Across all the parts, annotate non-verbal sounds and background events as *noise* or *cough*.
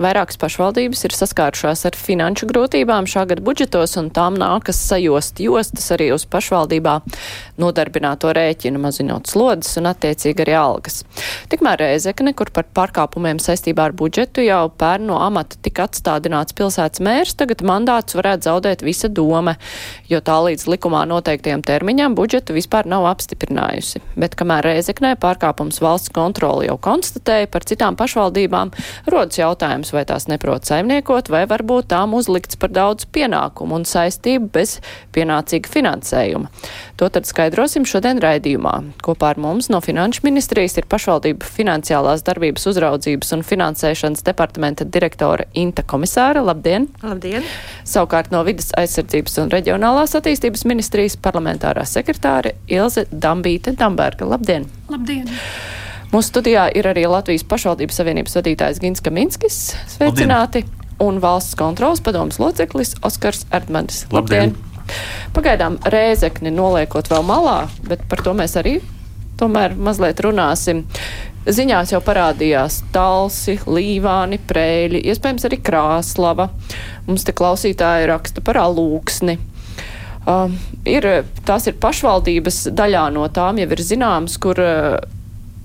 Vairākas pašvaldības ir saskārušās ar finanšu grūtībām šā gada budžetos, un tām nākas sajost jostas arī uz pašvaldībā nodarbināto rēķinu, mazinot slodzes un attiecīgi arī algas. Tikmēr Rēzekne, kur par pārkāpumiem saistībā ar budžetu jau pērn no amata tika atstādināts pilsētas mērs, tagad mandāts varētu zaudēt visa doma, jo tā līdz likumā noteiktajam termiņam budžetu vispār nav apstiprinājusi. Bet kamēr Rēzeknē pārkāpums valsts kontroli jau konstatēja par citām pašvaldībām, rodas jautājums, vai tās neprot saimniekot, vai varbūt tām uzlikts par daudz pienākumu un saistību bez pienācīga finansējuma. To tad skaidrosim šodien raidījumā. Kopā ar mums no Finanšu ministrijas ir pašvaldību finansiālās darbības uzraudzības un finansēšanas departamenta direktore Inta Komisāra. Labdien! Labdien! Savukārt no Vides aizsardzības un reģionālās attīstības ministrijas parlamentārā sekretāre Ilze Dambīte Damberga. Labdien! Labdien! Mūsu studijā ir arī Latvijas pašvaldības savienības vadītājs Gins Kaminskis. Sveicināti! Labdien. Un valsts kontrolas padomas loceklis Oskars Erdmanis. Labdien! Pagaidām rēzekni noliekot vēl malā, bet par to mēs arī tomēr mazliet runāsim. Ziņās jau parādījās talsi, līvāni, prēļi, iespējams arī krāslava. Mums te klausītāji raksta par alūksni. Uh, ir, tās ir pašvaldības daļā no tām jau ir zināms, kur uh,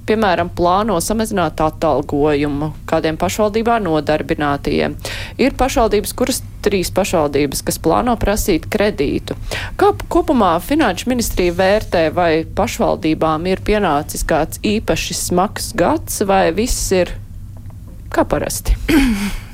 piemēram, plāno samazināt atalgojumu kādiem pašvaldībā nodarbinātajiem. Ir pašvaldības, kuras trīs pašvaldības, kas plāno prasīt kredītu. Kā kopumā Finanšu ministrija vērtē, vai pašvaldībām ir pienācis kāds īpaši smags gads, vai viss ir kā parasti? *coughs*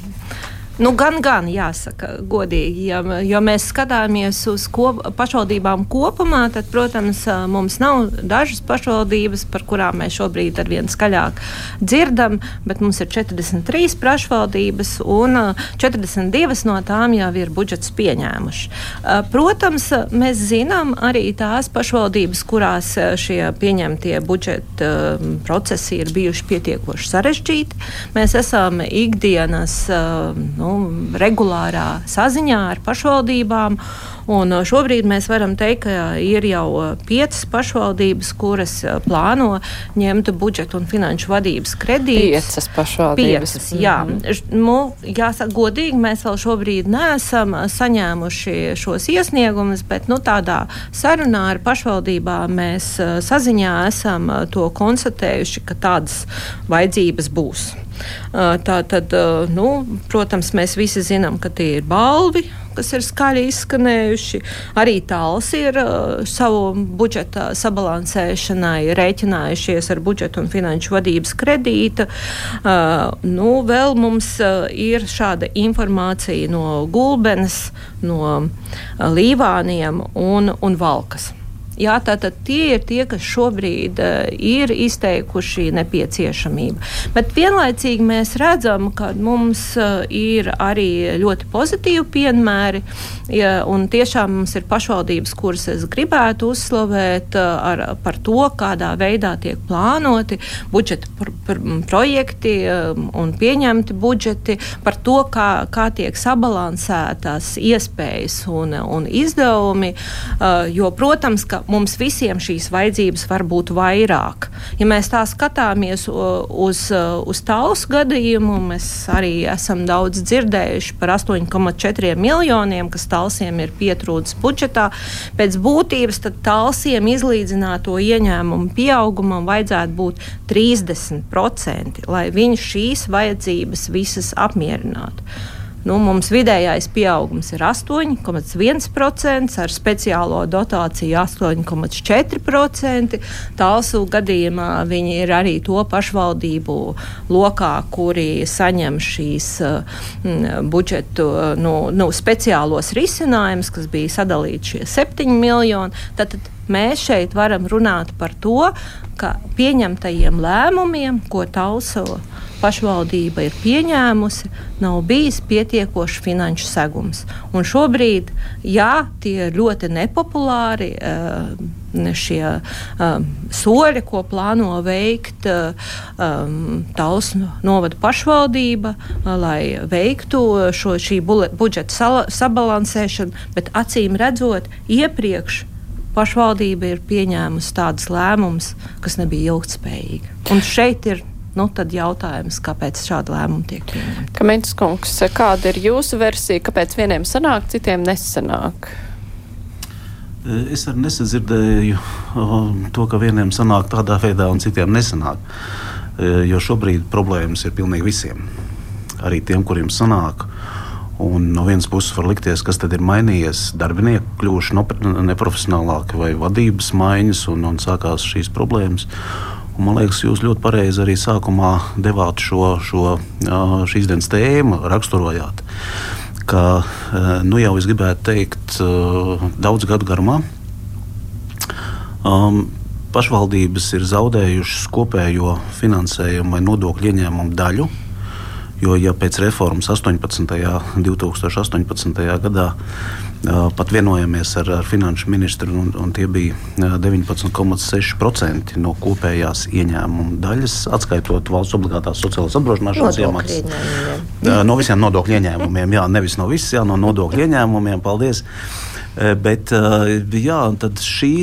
Nu, gan, gan jāsaka, godīgi. Ja, jo mēs skatāmies uz kop, pašvaldībām kopumā, tad, protams, mums nav dažas pašvaldības, par kurām mēs šobrīd ar vien skaļāk dzirdam, bet mums ir 43 pašvaldības, un 42 no tām jau ir budžets pieņēmuši. Protams, mēs zinām arī tās pašvaldības, kurās šie pieņemtie budžeta procesi ir bijuši pietiekoši sarežģīti. Mēs esam ikdienas nu, regulārā saziņā ar pašvaldībām. Un šobrīd mēs varam teikt, ka ir jau piecas pašvaldības, kuras plāno ņemt budžeta un finanšu vadības kredītus. Piecas pašvaldības. Piecas, jā, -hmm. nu, jāsaka, godīgi mēs vēl šobrīd neesam saņēmuši šos iesniegumus, bet nu, tādā sarunā ar pašvaldībām mēs saziņā esam to konstatējuši, ka tādas vajadzības būs. Tā tad, nu, protams, mēs visi zinām, ka tie ir balvi, kas ir skaļi izskanējuši. Arī tāls ir uh, savu budžeta sabalansēšanai rēķinājušies ar budžeta un finanšu vadības kredīta. Uh, nu, vēl mums uh, ir šāda informācija no Gulbenes, no Līvāniem un, un Valkas. Jā, tātad tie ir tie, kas šobrīd uh, ir izteikuši nepieciešamību. Bet vienlaicīgi mēs redzam, ka mums uh, ir arī ļoti pozitīvi piemēri. Ja, un tiešām mums ir pašvaldības, kuras es gribētu uzslavēt uh, ar, par to, kādā veidā tiek plānoti budžeta pr pr projekti um, un pieņemti budžeti, par to, kā, kā tiek sabalansētās iespējas un, un izdevumi. Uh, jo, protams, ka mums visiem šīs vajadzības var būt vairāk. Ja mēs tā skatāmies uz, uz tausu gadījumu, mēs arī esam daudz dzirdējuši par 8,4 miljoniem, kas talsiem ir pietrūcis budžetā. Pēc būtības talsiem izlīdzināto ieņēmumu pieaugumam vajadzētu būt 30%, lai viņi šīs vajadzības visas apmierinātu. Nu, mums vidējais pieaugums ir 8,1%, ar speciālo dotāciju 8,4%. Tālsu gadījumā viņi ir arī to pašvaldību lokā, kuri saņem šīs mm, budžetu nu, nu, speciālos risinājumus, kas bija sadalīti šie 7 miljoni. Tad, tad mēs šeit varam runāt par to, ka pieņemtajiem lēmumiem, ko tausa pašvaldība ir pieņēmusi, nav bijis pietiekošs finanšu segums. Un šobrīd, jā, tie ir ļoti nepopulāri. Uh, šie um, soļi, ko plāno veikt um, Tautas novada pašvaldība, lai veiktu šo, budžeta sabalansēšanu, bet acīm redzot, iepriekš pašvaldība ir pieņēmusi tādus lēmumus, kas nebija ilgtspējīgi. Un šeit ir nu, jautājums, kāpēc šādi lēmumi tiek pieņemti. Kamēnes kungs, kāda ir jūsu versija, kāpēc vieniem sanāk, citiem nesanāk? Es arī nesadzirdēju to, ka vieniem sanāk tādā veidā, un citiem nesanāk. Jo šobrīd problēmas ir pilnīgi visiem. Arī tiem, kuriem sanāk. Un no vienas puses var likties, kas tad ir mainījies. Darbinieki kļuvuši neprofesionālāki vai vadības maiņas, un, un sākās šīs problēmas. Un, man liekas, jūs ļoti pareizi arī sākumā devāt šo, šo šīs dienas tēmu, raksturojāt. Ka, nu jau es gribētu teikt, daudz gadu garumā um, pašvaldības ir zaudējušas kopējo finansējumu vai nodokļu ieņēmumu daļu Jo, ja pēc reformas 18. 2018. gadā pat vienojamies ar, ar finanšu ministru, un, un tie bija 19,6% no kopējās ieņēmuma daļas, atskaitot valsts obligātās sociālās apdrošināšanas iemaksas. No visiem nodokļu ieņēmumiem, jā, nevis no visiem, jā, no nodokļu ieņēmumiem. Paldies! Bet jā, šī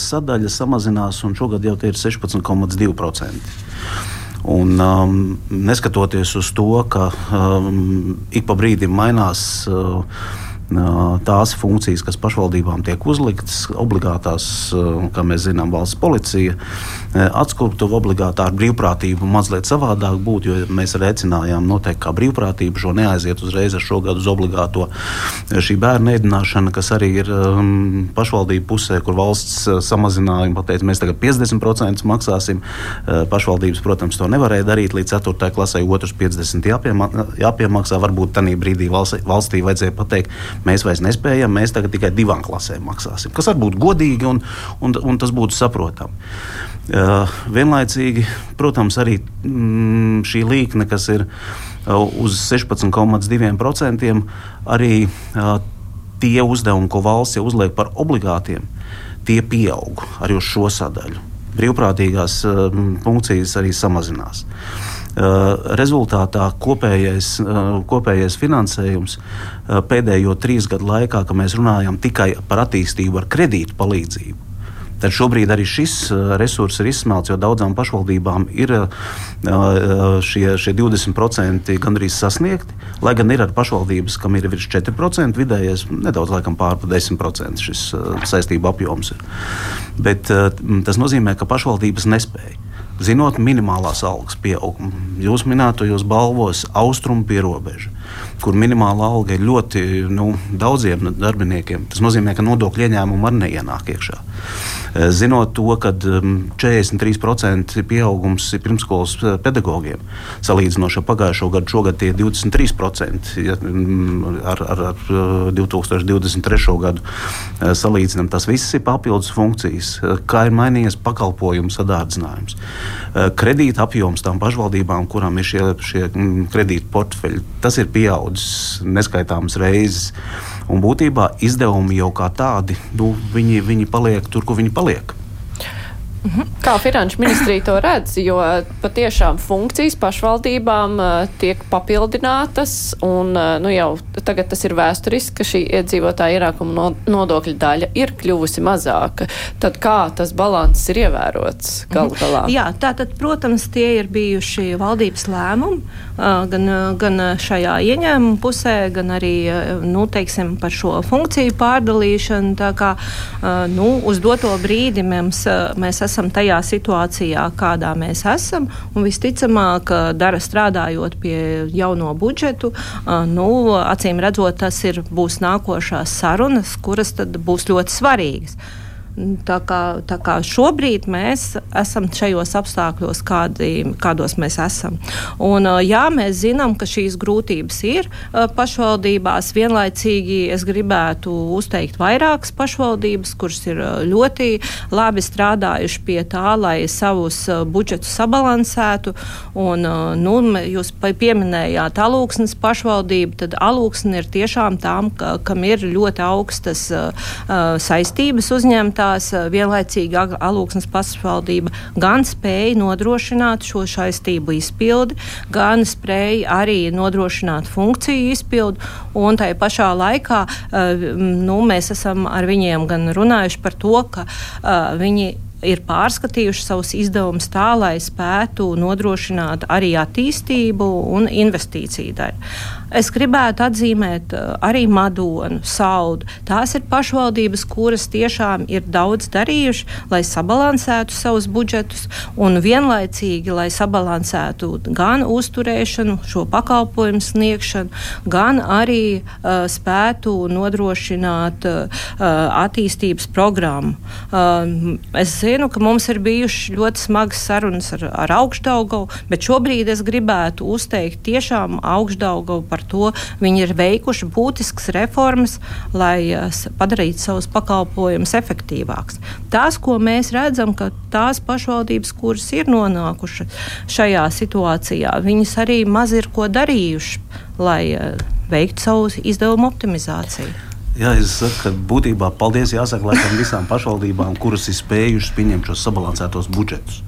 sadaļa samazinās, un šogad jau ir 16,2%. Un, um, neskatoties uz to, ka um, ik pa brīdim mainās. Uh, tās funkcijas, kas pašvaldībām tiek uzliktas, obligātās, kā mēs zinām, valsts policija, atskūptuva obligātā ar brīvprātību mazliet savādāk būtu, jo mēs reicinājām noteikti kā brīvprātību šo neaiziet uzreiz ar šo gadu uz obligāto šī bērnu ēdināšana, kas arī ir um, pašvaldību pusē, kur valsts samazināja pateica, mēs tagad 50% maksāsim. Pašvaldības, protams, to nevarēja darīt līdz 4. klasē, otrs 50% jāpiemaksā. Varbūt tajā brīdī valstī vajadzēja pateikt, mēs vairs nespējam, mēs tagad tikai divām klasēm maksāsim. Kas var būt godīgi un, un, un tas būtu saprotami. Uh, vienlaicīgi, protams, arī mm, šī līkne, kas ir uh, uz 16,2%, arī uh, tie uzdevumi, ko valsts jau uzliek par obligātiem, tie pieaug arī uz šo sadaļu. Brīvprātīgās funkcijas arī samazinās. Uh, rezultātā kopējais, eh, kopējais finansējums eh, pēdējo trīs gadu laikā, kad mēs runājam tikai par attīstību ar kredītu palīdzību, Tad šobrīd arī šis resurs ir izsmelts, jo daudzām pašvaldībām ir šie, šie 20% gandrīz sasniegti. Lai gan ir arī pašvaldības, kam ir virs 4% vidējais, nedaudz laikam pār 10% šis saistību apjoms. Ir. Bet tas nozīmē, ka pašvaldības nespēja zinot minimālās algas pieaugumu. Jūs minētajos balvos austrumu pierobeža, kur minimālā alga ir ļoti nu, daudziem darbiniekiem. Tas nozīmē, ka nodokļu ieņēmumi arī neienāk iekšā. Eh, zinot to, ka 43% um, pieaugums ir pirmskolas eh, pedagogiem, salīdzinoši ar pagājušo gadu, šogad tie ir 23%. Ja, mm, ar, ar, ar 2023. Eh, gadu salīdzinām, tas viss ir papildus funkcijas, kā ir mainījies pakalpojumu sadārdzinājums. Kredīta apjoms tām pašvaldībām, kurām ir šie, šie mm, kredīta portfeļi, tas ir pieaudzis neskaitāmas reizes. Un būtībā izdevumi jau kā tādi, nu, viņi, viņi paliek tur, kur viņi paliek. Mhm. Kā finanšu ministrija to redz, jo patiešām funkcijas pašvaldībām uh, tiek papildinātas, un uh, nu, jau tagad tas ir vēsturiski, ka šī iedzīvotāja ienākuma nodokļa daļa ir kļuvusi mazāka. Tad kā tas balanss ir ievērots galu galā? Jā, tātad, protams, tie ir bijuši valdības lēmumi, gan, gan šajā ieņēmuma pusē, gan arī nu, teiksim, par šo funkciju pārdalīšanu. Tā kā nu, uz doto brīdi mēs, mēs esam esam tajā situācijā, kādā mēs esam. Visticamāk, dara strādājot pie jauno budžetu, nu, acīm redzot, tas ir, būs nākošās sarunas, kuras būs ļoti svarīgas. Tā kā, tā kā šobrīd mēs esam šajos apstākļos, kādi, kādos mēs esam. Un, jā, mēs zinām, ka šīs grūtības ir pašvaldībās. Vienlaicīgi es gribētu uzteikt vairākas pašvaldības, kuras ir ļoti labi strādājuši pie tā, lai savus budžetus sabalansētu. Un, nu, jūs pieminējāt alūksnes pašvaldību, tad alūksne ir tiešām tām, ka, kam ir ļoti augstas uh, saistības uzņemtā izskatās, vienlaicīgi Alūksnes pašvaldība gan spēja nodrošināt šo saistību izpildi, gan spēja arī nodrošināt funkciju izpildi, un tai pašā laikā nu, mēs esam ar viņiem gan runājuši par to, ka uh, viņi ir pārskatījuši savus izdevumus tā, lai spētu nodrošināt arī attīstību un investīciju daļu. Es gribētu atzīmēt uh, arī Madonu, Saudu. Tās ir pašvaldības, kuras tiešām ir daudz darījuši, lai sabalansētu savus budžetus un vienlaicīgi, lai sabalansētu gan uzturēšanu, šo pakalpojumu sniegšanu, gan arī uh, spētu nodrošināt uh, attīstības programmu. Uh, es zinu, ka mums ir bijušas ļoti smagas sarunas ar, ar augstdaugavu, bet šobrīd es gribētu uzteikt tiešām augstdaugavu par to viņi ir veikuši būtiskas reformas, lai eh, padarītu savus pakalpojumus efektīvākus. Tās, ko mēs redzam, ka tās pašvaldības, kuras ir nonākušas šajā situācijā, viņas arī maz ir ko darījuši, lai eh, veiktu savu izdevumu optimizāciju. Jā, es saku, ka būtībā paldies jāsaka laikam visām pašvaldībām, kuras ir spējušas pieņemt šos sabalansētos budžetus.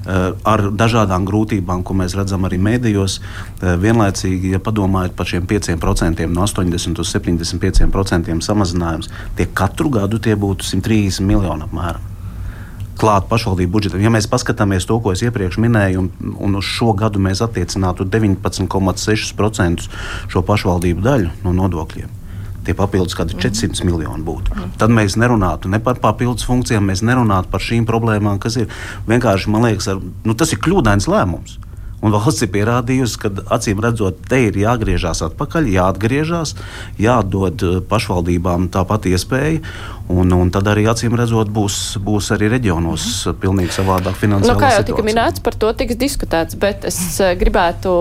Eh, ar dažādām grūtībām, ko mēs redzam arī mēdījos. Eh, vienlaicīgi, ja padomājat par šiem 5% no 80 līdz 75% samazinājums, tie katru gadu tie būtu 130 miljoni apmēram. Klāt pašvaldību budžetam. Ja mēs paskatāmies to, ko es iepriekš minēju, un, un uz šo gadu mēs attiecinātu 19,6% šo pašvaldību daļu no nodokļiem, tie papildus kādi 400 miljoni būtu. Mm. Tad mēs nerunātu ne par papildus funkcijām, mēs nerunātu par šīm problēmām, kas ir vienkārši, man liekas, ar, nu, tas ir kļūdains lēmums. Un valsts ir pierādījusi, ka acīm redzot, te ir jāatgriežas atpakaļ, jāatgriežas, jādod eh, pašvaldībām tāpat iespēja. Un, un tad arī acīm redzot, būs, būs arī reģionos pilnīgi savādāk finansiāli. Nu, kā jau tika minēts, par to tiks diskutēts, bet es eh, gribētu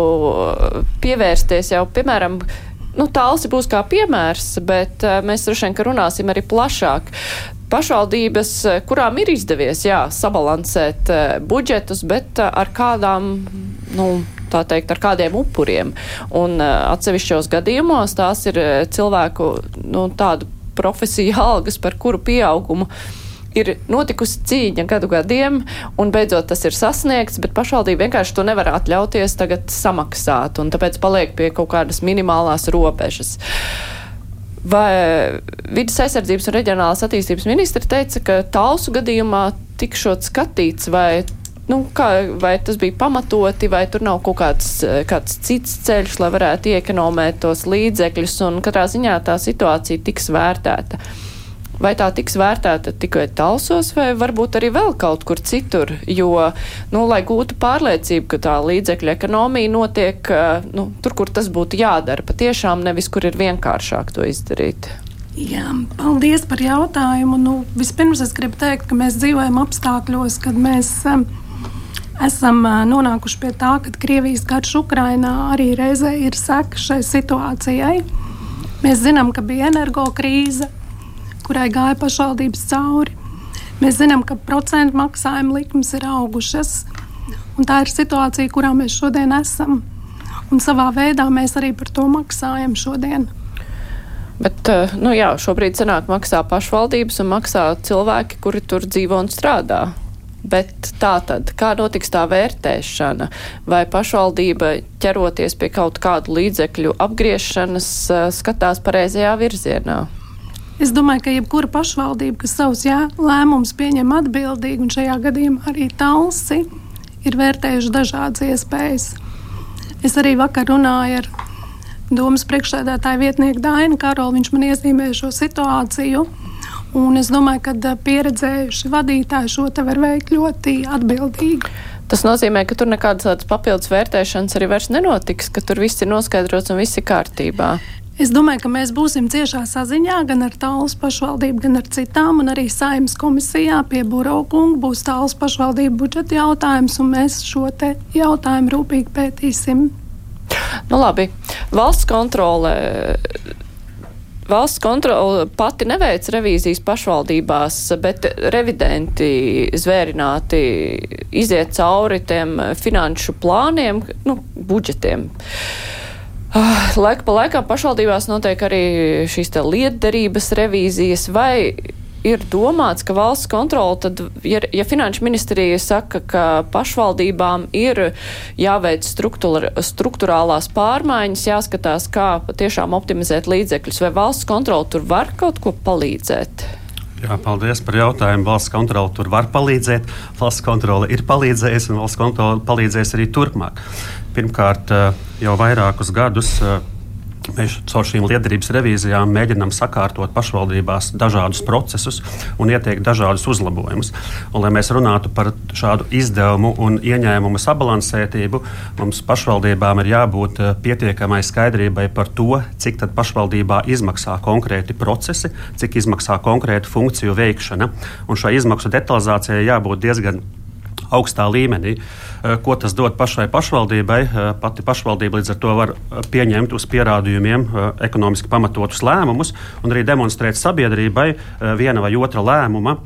pievērsties jau, piemēram, nu, tālsi būs kā piemērs, bet uh, mēs droši vien runāsim arī plašāk. Pašvaldības, eh, kurām ir izdevies jā, sabalansēt uh, budžetus, bet ar kādām, nu, tā teikt, ar kādiem upuriem. Un atsevišķos gadījumos tās ir cilvēku nu, tādu profesiju algas, par kuru pieaugumu uh, ir notikusi cīņa gadu gadiem, un beidzot tas ir sasniegts, bet pašvaldība vienkārši to nevar atļauties tagad samaksāt, un tāpēc paliek pie kaut kādas minimālās robežas. Vai vidas aizsardzības un reģionālās attīstības ministri teica, ka tausu gadījumā tikšot skatīts, vai, nu, kā, vai tas bija pamatoti, vai tur nav kaut kāds, kāds cits ceļš, lai varētu iekonomēt tos līdzekļus, un katrā ziņā tā situācija tiks vērtēta. Vai tā tiks vērtēta tikai talsos, vai varbūt arī vēl kaut kur citur? Jo, nu, lai gūtu pārliecību, ka tā līdzekļa ekonomija notiek nu, tur, kur tas būtu jādara, patiešām nevis kur ir vienkāršāk to izdarīt. Jā, paldies par jautājumu. Nu, vispirms es gribu teikt, ka mēs dzīvojam apstākļos, kad mēs um, esam uh, nonākuši pie tā, ka Krievijas karš Ukrainā arī reizē ir seka šai situācijai. Mēs zinām, ka bija energo krīze, kurai gāja pašvaldības cauri. Mēs zinām, ka procentu maksājuma likmes ir augušas, tā ir situācija, kurā mēs šodien esam. Un savā veidā mēs arī par to maksājam šodien. Bet eh, nu jā, šobrīd sanāk maksā pašvaldības un maksā cilvēki, kuri tur dzīvo un strādā. Bet tā tad, kā notiks tā vērtēšana? Vai pašvaldība ķeroties pie kaut kādu līdzekļu apgriešanas, eh, skatās pareizajā virzienā? Es domāju, ka jebkura pašvaldība, kas savus jā, lēmumus pieņem atbildīgi, un šajā gadījumā arī talsi, ir vērtējuši dažādas iespējas. Es arī vakar runāju ar domas priekšsēdētāju vietnieku Dainu Karolu. Viņš man iezīmēja šo situāciju. Un es domāju, ka pieredzējuši vadītāji šo te var veikt ļoti atbildīgi. Tas nozīmē, ka tur nekādas papildus vērtēšanas arī vairs nenotiks, ka tur viss ir noskaidrots un viss ir kārtībā. Es domāju, ka mēs būsim ciešā saziņā gan ar Tālas pašvaldību, gan ar citām, un arī saimnes komisijā pie Buraukunga būs Tālas pašvaldību budžeta jautājums, un mēs šo jautājumu rūpīgi pētīsim. Nu labi, valsts kontrole. Valsts kontrole pati neveic revīzijas pašvaldībās, bet revidenti zvērināti iziet cauri tiem finanšu plāniem, nu, budžetiem. Uh, laika pa laikam pašvaldībās notiek arī šīs lietderības revīzijas, vai ir domāts, ka valsts kontrola, tad, ja, ja finanšu ministrija saka, ka pašvaldībām ir jāveic struktūrālās pārmaiņas, jāskatās, kā tiešām optimizēt līdzekļus, vai valsts kontrola tur var kaut ko palīdzēt? Jā, paldies par jautājumu. Valsts kontrole tur var palīdzēt. Valsts kontrole ir palīdzējusi, un valsts kontrole palīdzēs arī turpmāk. Pirmkārt, eh, jau vairākus gadus eh, Mēs caur šīm liederības revīzijām mēģinām sakārtot pašvaldībās dažādus procesus un ieteikt dažādus uzlabojumus. Un, lai mēs runātu par šādu izdevumu un ieņēmumu sabalansētību, mums pašvaldībām ir jābūt eh, pietiekamai skaidrībai par to, cik pašvaldībā izmaksā konkrēti procesi, cik izmaksā konkrētu funkciju veikšana. Un šai izmaksu detalizācijai jābūt diezgan augstā līmenī. Eh, ko tas dod pašai pašvaldībai? Eh, pati pašvaldība līdz ar to var eh, pieņemt uz pierādījumiem ekonomiski pamatotus lēmumus un arī demonstrēt sabiedrībai viena vai otra lēmuma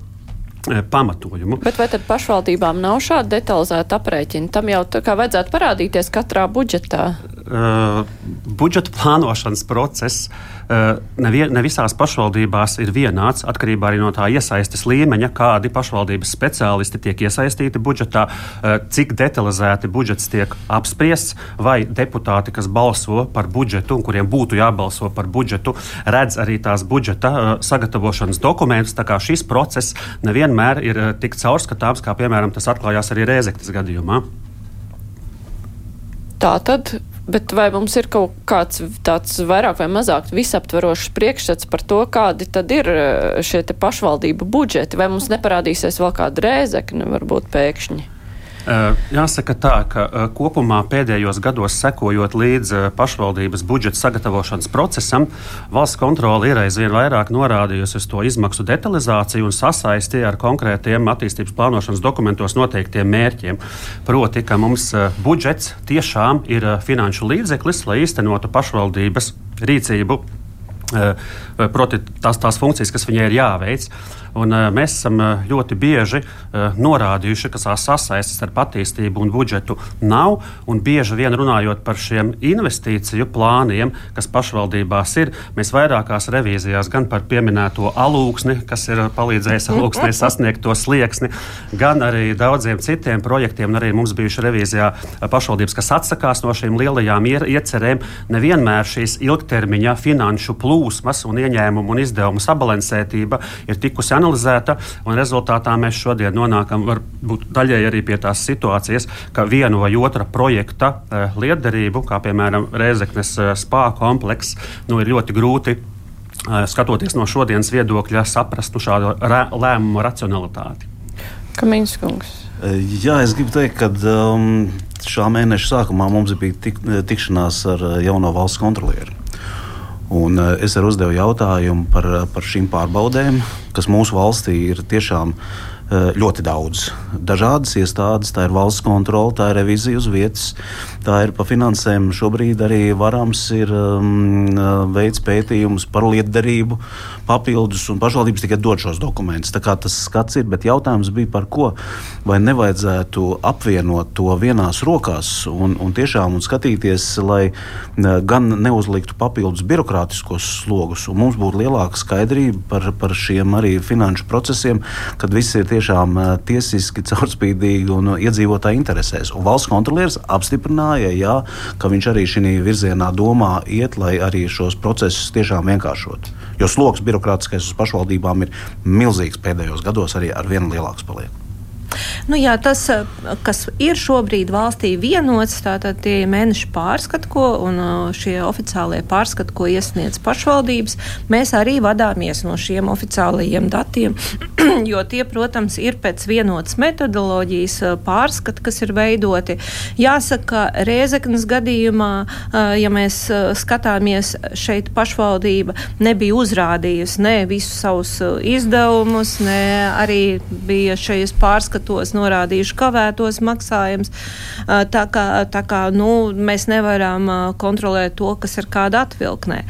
pamatojumu. Bet vai tad pašvaldībām nav šāda detalizēta aprēķina? Tam jau tā kā vajadzētu parādīties katrā budžetā. Uh, budžeta plānošanas process Eh, ne, vie, ne visās pašvaldībās ir vienāds, atkarībā arī no tā iesaistes līmeņa, kādi pašvaldības speciālisti tiek iesaistīti budžetā, eh, cik detalizēti budžets tiek apspriests, vai deputāti, kas balso par budžetu, un kuriem būtu jābalso par budžetu, redz arī tās budžeta eh, sagatavošanas dokumentus. Tā kā šis process nevienmēr ir tik caurskatāms, kā piemēram tas atklājās arī Rēzektas gadījumā. Tā tad Bet vai mums ir kaut kāds tāds vairāk vai mazāk visaptverošs priekšstats par to, kādi tad ir eh, šie pašvaldību budžeti? Vai mums neparādīsies vēl kāda rēzekne varbūt pēkšņi? Jāsaka tā, ka kopumā pēdējos gados sekojot līdz pašvaldības budžeta sagatavošanas procesam, valsts kontrole ir aizvien vairāk norādījusi uz to izmaksu detalizāciju un sasaisti ar konkrētiem attīstības plānošanas dokumentos noteiktiem mērķiem. Proti, ka mums budžets tiešām ir finanšu līdzeklis, lai īstenotu pašvaldības rīcību proti, tās, tās funkcijas, kas viņai ir jāveic. Un, uh, mēs esam ļoti bieži uh, norādījuši, ka tās sasaistes ar attīstību un budžetu nav. Un bieži vien runājot par šiem investīciju plāniem, kas pašvaldībās ir, mēs vairākās revīzijās gan par pieminēto alūksni, kas ir palīdzējis alūksnē *laughs* sasniegt to slieksni, gan arī daudziem citiem projektiem. Arī mums bijuši revīzijā pašvaldības, kas atsakās no šīm lielajām iecerēm. Nevienmēr šīs ilgtermiņa finanšu plūsmas un ieņēmumu un izdevumu sabalansētība ir tikusi analizēta, un rezultātā mēs šodien nonākam varbūt daļēji arī pie tās situācijas, ka vienu vai otra projekta eh, lietderību, kā piemēram Rēzeknes eh, spā komplekss, nu, ir ļoti grūti eh, skatoties no šodienas viedokļa, saprast nu, šādu lēmumu racionalitāti. Kamīns kungs. Jā, es gribu teikt, ka um, šā mēneša sākumā mums bija tik, tikšanās ar jauno valsts kontrolieri. Un eh, es arī uzdevu jautājumu par, par šīm pārbaudēm, kas mūsu valstī ir tiešām eh, ļoti daudz. Dažādas iestādes, tā ir valsts kontrole, tā ir revizija uz vietas, tā ir pa finansēm. Šobrīd arī varams ir um, veids pētījums par lietderību, papildus, un pašvaldības tikai dod šos dokumentus. Tā kā tas skats ir, bet jautājums bija par ko? Vai nevajadzētu apvienot to vienās rokās un, un tiešām un skatīties, lai gan neuzliktu papildus birokrātiskos slogus, un mums būtu lielāka skaidrība par, par šiem arī finanšu procesiem, kad viss ir tiešām tiesiski, *laughs* caurspīdīgi un iedzīvotāji interesēs. Un valsts kontrolieris apstiprināja, jā, ka viņš arī šī virzienā domā iet, lai arī šos procesus tiešām vienkāršotu. Jo sloks birokrātiskais uz pašvaldībām ir milzīgs pēdējos gados, arī ar vien lielāks paliek. Nu, jā, tas, eh, kas ir šobrīd valstī vienots, tātad tie mēneša pārskati, ko un eh, šie oficiālie pārskati, ko iesniedz pašvaldības, mēs arī vadāmies no šiem oficiālajiem datiem, *clears throat* jo tie, protams, ir pēc vienotas metodoloģijas eh, pārskati, kas ir veidoti. Jāsaka, Rēzeknas gadījumā, ja mēs skatāmies šeit pašvaldība nebija uzrādījusi ne visus savus izdevumus, ne arī bija šajos pārskatos datos norādījuši kavētos maksājumus. Tā kā, tā kā nu, mēs nevaram kontrolēt to, kas ir kāda atvilknē.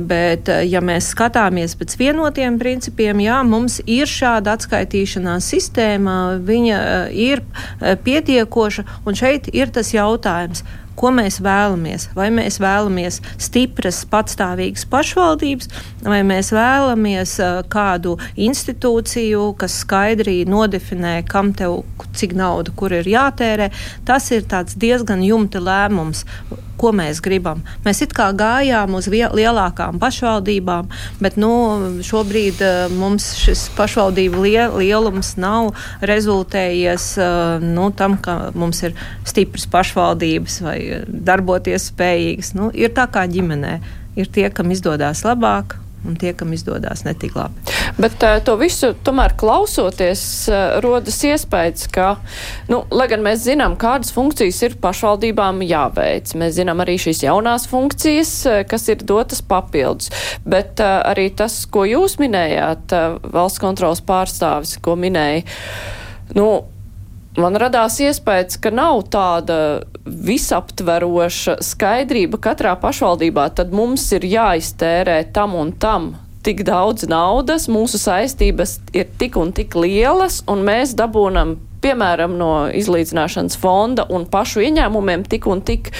Bet, ja mēs skatāmies pēc vienotiem principiem, jā, mums ir šāda atskaitīšanās sistēma, viņa ir pietiekoša, un šeit ir tas jautājums ko mēs vēlamies. Vai mēs vēlamies stipras, patstāvīgas pašvaldības, vai mēs vēlamies uh, kādu institūciju, kas skaidri nodefinē, kam tev cik nauda, kur ir jātērē. Tas ir diezgan jumta lēmums ko mēs gribam. Mēs it kā gājām uz lielākām pašvaldībām, bet nu, šobrīd uh, mums šis pašvaldību lielums nav rezultējies uh, nu, tam, ka mums ir stipras pašvaldības vai darboties spējīgas. Nu, ir tā kā ģimenē. Ir tie, kam izdodas labāk, un tie, kam izdodas netik labi. Bet uh, to visu tomēr klausoties, uh, rodas iespējas, ka, nu, lai gan mēs zinām, kādas funkcijas ir pašvaldībām jāveic, mēs zinām arī šīs jaunās funkcijas, uh, kas ir dotas papildus, bet arī tas, ko jūs minējāt, valsts kontrolas pārstāvis, ko minēja, nu, man radās iespējas, ka nav tāda visaptveroša skaidrība katrā pašvaldībā, tad mums ir jāiztērē tam un tam tik daudz naudas, mūsu saistības ir tik un tik lielas, un mēs dabūnam piemēram, no izlīdzināšanas fonda un pašu ieņēmumiem tik un tik,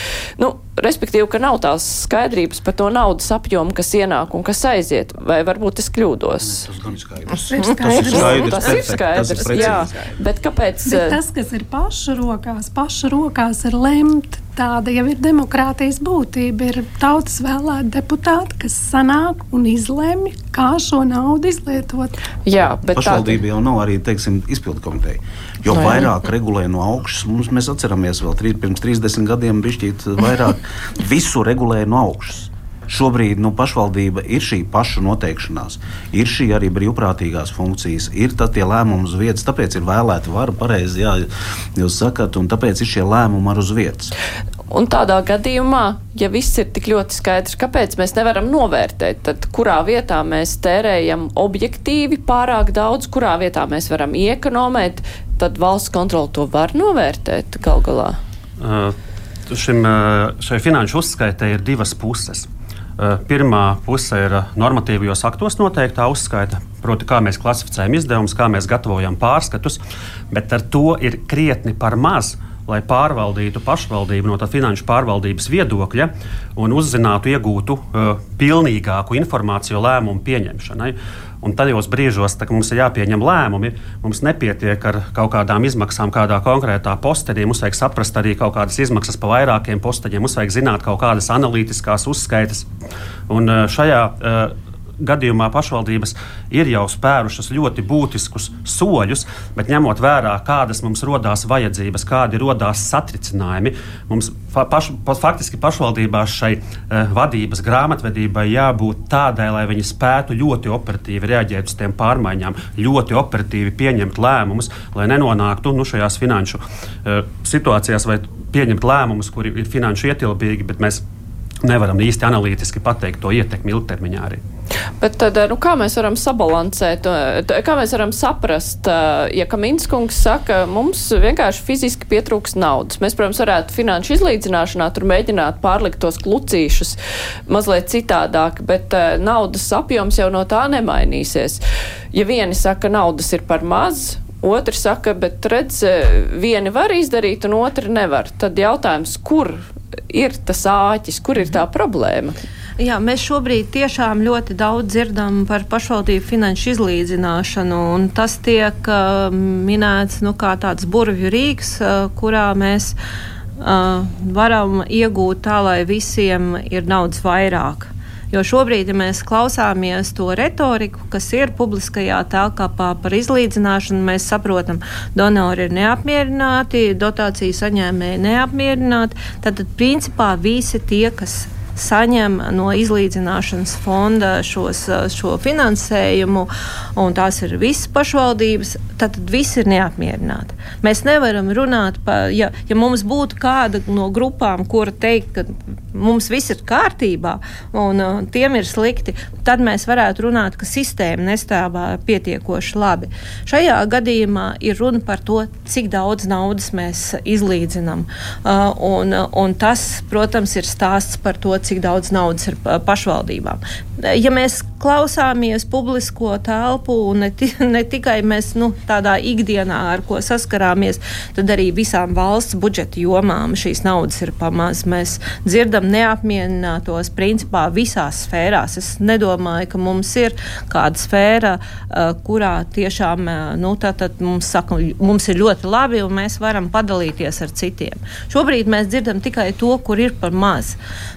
nu, respektīvi, ka nav tās skaidrības par to naudas apjomu, kas ienāk un kas aiziet. Vai varbūt es kļūdos? Tas gan skaidrs. Tas ir skaidrs. Tas ir skaidrs, tas ir jā. Bet kāpēc? Bet tas, kas ir pašu rokās, pašu rokās ir lemt tāda jau ir demokrātijas būtība. Ir tautas vēlēti deputāti, kas sanāk un izlemj, kā šo naudu izlietot. Jā, bet pašvaldība tā... jau nav arī teiksim, izpildu komiteja. Jo no, vairāk jā. regulē no augšas, mums, mēs atceramies vēl trī, pirms 30 gadiem, bišķīt vairāk *laughs* visu regulēja no augšas. Šobrīd nu, pašvaldība ir šī paša noteikšanās, ir šī arī brīvprātīgās funkcijas, ir tie lēmumi uz vietas, tāpēc ir vēlēta vara, pareizi, jā, jūs sakat, un tāpēc ir šie lēmumi ar uz vietas. Un tādā gadījumā, ja viss ir tik ļoti skaidrs, kāpēc mēs nevaram novērtēt, tad kurā vietā mēs tērējam objektīvi pārāk daudz, kurā vietā mēs varam iekonomēt, tad valsts kontrola to var novērtēt gal galā. Uh, šim, šai finanšu uzskaitē ir divas puses. Pirmā puse ir normatīvajos aktos noteiktā uzskaita, proti, kā mēs klasificējam izdevumus, kā mēs gatavojam pārskatus, bet ar to ir krietni par maz, lai pārvaldītu pašvaldību no tā finanšu pārvaldības viedokļa un uzzinātu, iegūtu uh, pilnīgāku informāciju lēmumu pieņemšanai. Un tajos brīžos, kad mums ir jāpieņem lēmumi, mums nepietiek ar kaut kādām izmaksām kādā konkrētā postenī. Mums vajag saprast arī kaut kādas izmaksas pa vairākiem posteņiem, mums vajag zināt kaut kādas analītiskās uzskaitas. Un uh, šajā uh, gadījumā pašvaldības ir jau spērušas ļoti būtiskus soļus, bet ņemot vērā, kādas mums radās vajadzības, kādi radās satricinājumi, mums paš, pa, faktiski pašvaldībās šai uh, vadības grāmatvedībai jābūt tādai, lai viņi spētu ļoti operatīvi reaģēt uz tiem pārmaiņām, ļoti operatīvi pieņemt lēmumus, lai nenonāktu nu, šajās finanšu uh, situācijās vai pieņemt lēmumus, kuri ir finanšu ietilpīgi, bet mēs nevaram īsti analītiski pateikt to ietekmi ilgtermiņā arī. Bet tad, nu, kā mēs varam sabalansēt, kā mēs varam saprast, ja Kaminskungs saka, mums vienkārši fiziski pietrūks naudas. Mēs, protams, varētu finanšu izlīdzināšanā tur mēģināt pārlikt tos klucīšus mazliet citādāk, bet naudas apjoms jau no tā nemainīsies. Ja vieni saka, naudas ir par maz, Otrs saka, bet redz, vieni var izdarīt, un otri nevar. Tad jautājums, kur ir tas āķis, kur ir tā problēma? Jā, mēs šobrīd tiešām ļoti daudz dzirdam par pašvaldību finanšu izlīdzināšanu, tas tiek uh, minēts nu, kā tāds burvju rīks, uh, kurā mēs uh, varam iegūt tā, lai visiem ir naudas vairāk. Jo šobrīd, ja mēs klausāmies to retoriku, kas ir publiskajā telpā par izlīdzināšanu, mēs saprotam, donori ir neapmierināti, dotāciju saņēmēji neapmierināti. Tad, principā visi tie, kas saņem no izlīdzināšanas fonda šos, šo finansējumu, un tās ir visas pašvaldības, tad, visi ir neapmierināti. Mēs nevaram runāt par, ja, ja mums būtu kāda no grupām, kura teikt, ka mums viss ir kārtībā un uh, tiem ir slikti, tad mēs varētu runāt, ka sistēma nestāvā pietiekoši labi. Šajā gadījumā ir runa par to, cik daudz naudas mēs izlīdzinām. Uh, un, un tas, protams, ir stāsts par to, cik daudz naudas ir pašvaldībām. Ja mēs klausāmies publisko telpu, un ne, *laughs* ne tikai mēs nu, tādā ikdienā, ar ko saskarāmies, tad arī visām valsts budžeta jomām šīs naudas ir pamaz. Mēs dzirdam neapmierinātos principā visās sfērās. Es nedomāju, ka mums ir kāda sfēra, kurā tiešām nu, mums, saka, mums ir ļoti labi un mēs varam padalīties ar citiem. Šobrīd mēs dzirdam tikai to, kur ir par maz.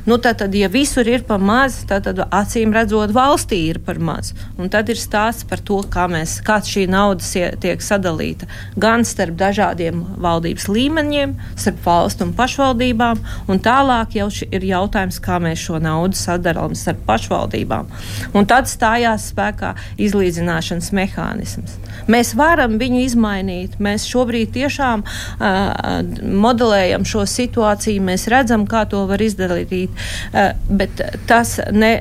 Nu, tad, tad, ja visur ir par maz, tad, tad acīm redzot, valstī ir par maz. Un tad ir stāsts par to, kā, mēs, šī nauda tiek sadalīta gan starp dažādiem valdības līmeņiem, starp valstu un pašvaldībām, un tālāk jau ir jautājums, kā mēs šo naudu sadalām starp pašvaldībām. Un tad stājās spēkā izlīdzināšanas mehānisms. Mēs varam viņu izmainīt. Mēs šobrīd tiešām uh, modelējam šo situāciju, mēs redzam, kā to var izdarīt. Uh, bet tas ne,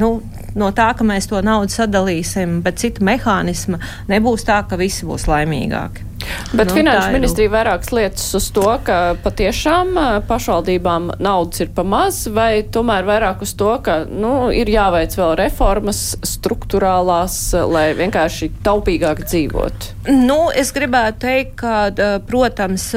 nu, no tā, ka mēs to naudu sadalīsim, bet cita mehānisma, nebūs tā, ka visi būs laimīgāki. Bet nu, Finanšu ministrija vairākas lietas uz to, ka patiešām pašvaldībām naudas ir pa maz, vai tomēr vairāk uz to, ka nu, ir jāveic vēl reformas struktūrālās, lai vienkārši taupīgāk dzīvot? Nu, es gribētu teikt, ka, protams,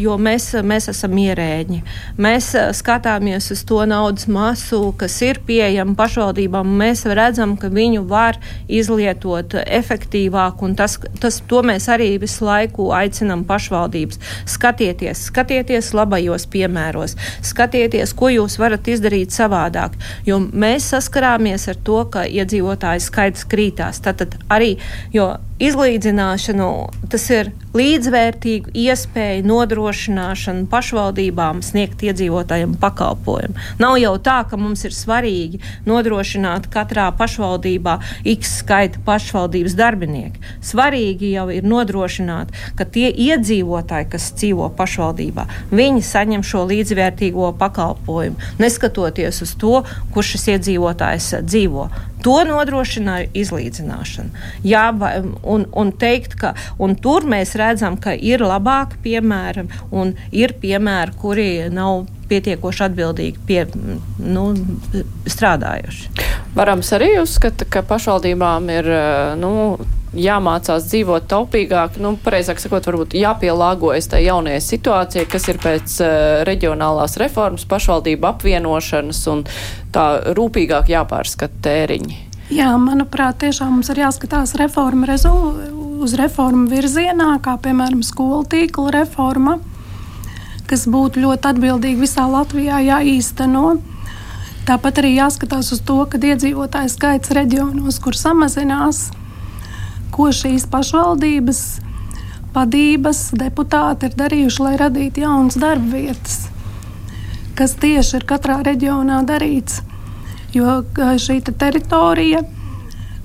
jo mēs, mēs esam ierēģi, mēs skatāmies uz to naudas masu, kas ir pieejama pašvaldībām, mēs redzam, ka viņu var izlietot efektīvāk, un tas, tas, to mēs arī visu laiku laiku aicinam pašvaldības. Skatieties, skatieties labajos piemēros, skatieties, ko jūs varat izdarīt savādāk. Jo mēs saskarāmies ar to, ka iedzīvotāju skaits krītās. Tātad arī, jo izlīdzināšanu, tas ir līdzvērtīgu iespēju nodrošināšanu pašvaldībām sniegt iedzīvotājiem pakalpojumu. Nav jau tā, ka mums ir svarīgi nodrošināt katrā pašvaldībā x skaita pašvaldības darbinieki. Svarīgi jau ir nodrošināt, ka tie iedzīvotāji, kas dzīvo pašvaldībā, viņi saņem šo līdzvērtīgo pakalpojumu, neskatoties uz to, kur šis iedzīvotājs dzīvo. To nodrošināja izlīdzināšana. Jā, un, un teikt, ka un tur mēs redzam, ka ir labāki piemēri un ir piemēri, kuri nav pietiekoši atbildīgi pie, nu, strādājuši. Varams arī uzskata, ka pašvaldībām ir nu, jāmācās dzīvot taupīgāk, nu, pareizāk sakot, varbūt jāpielāgojas tai jaunajai situācijai, kas ir pēc uh, reģionālās reformas, pašvaldību apvienošanas un tā rūpīgāk jāpārskata tēriņi. Jā, manuprāt, tiešām mums ir jāskatās reforma uz reformu virzienā, kā piemēram skolu tīkla reforma, kas būtu ļoti atbildīgi visā Latvijā jāīsteno. Tāpat arī jāskatās uz to, ka iedzīvotāju skaits reģionos, kur samazinās, ko šīs pašvaldības vadības deputāti ir darījuši, lai radītu jaunas darba vietas, kas tieši ir katrā reģionā darīts. Jo šī te teritorija,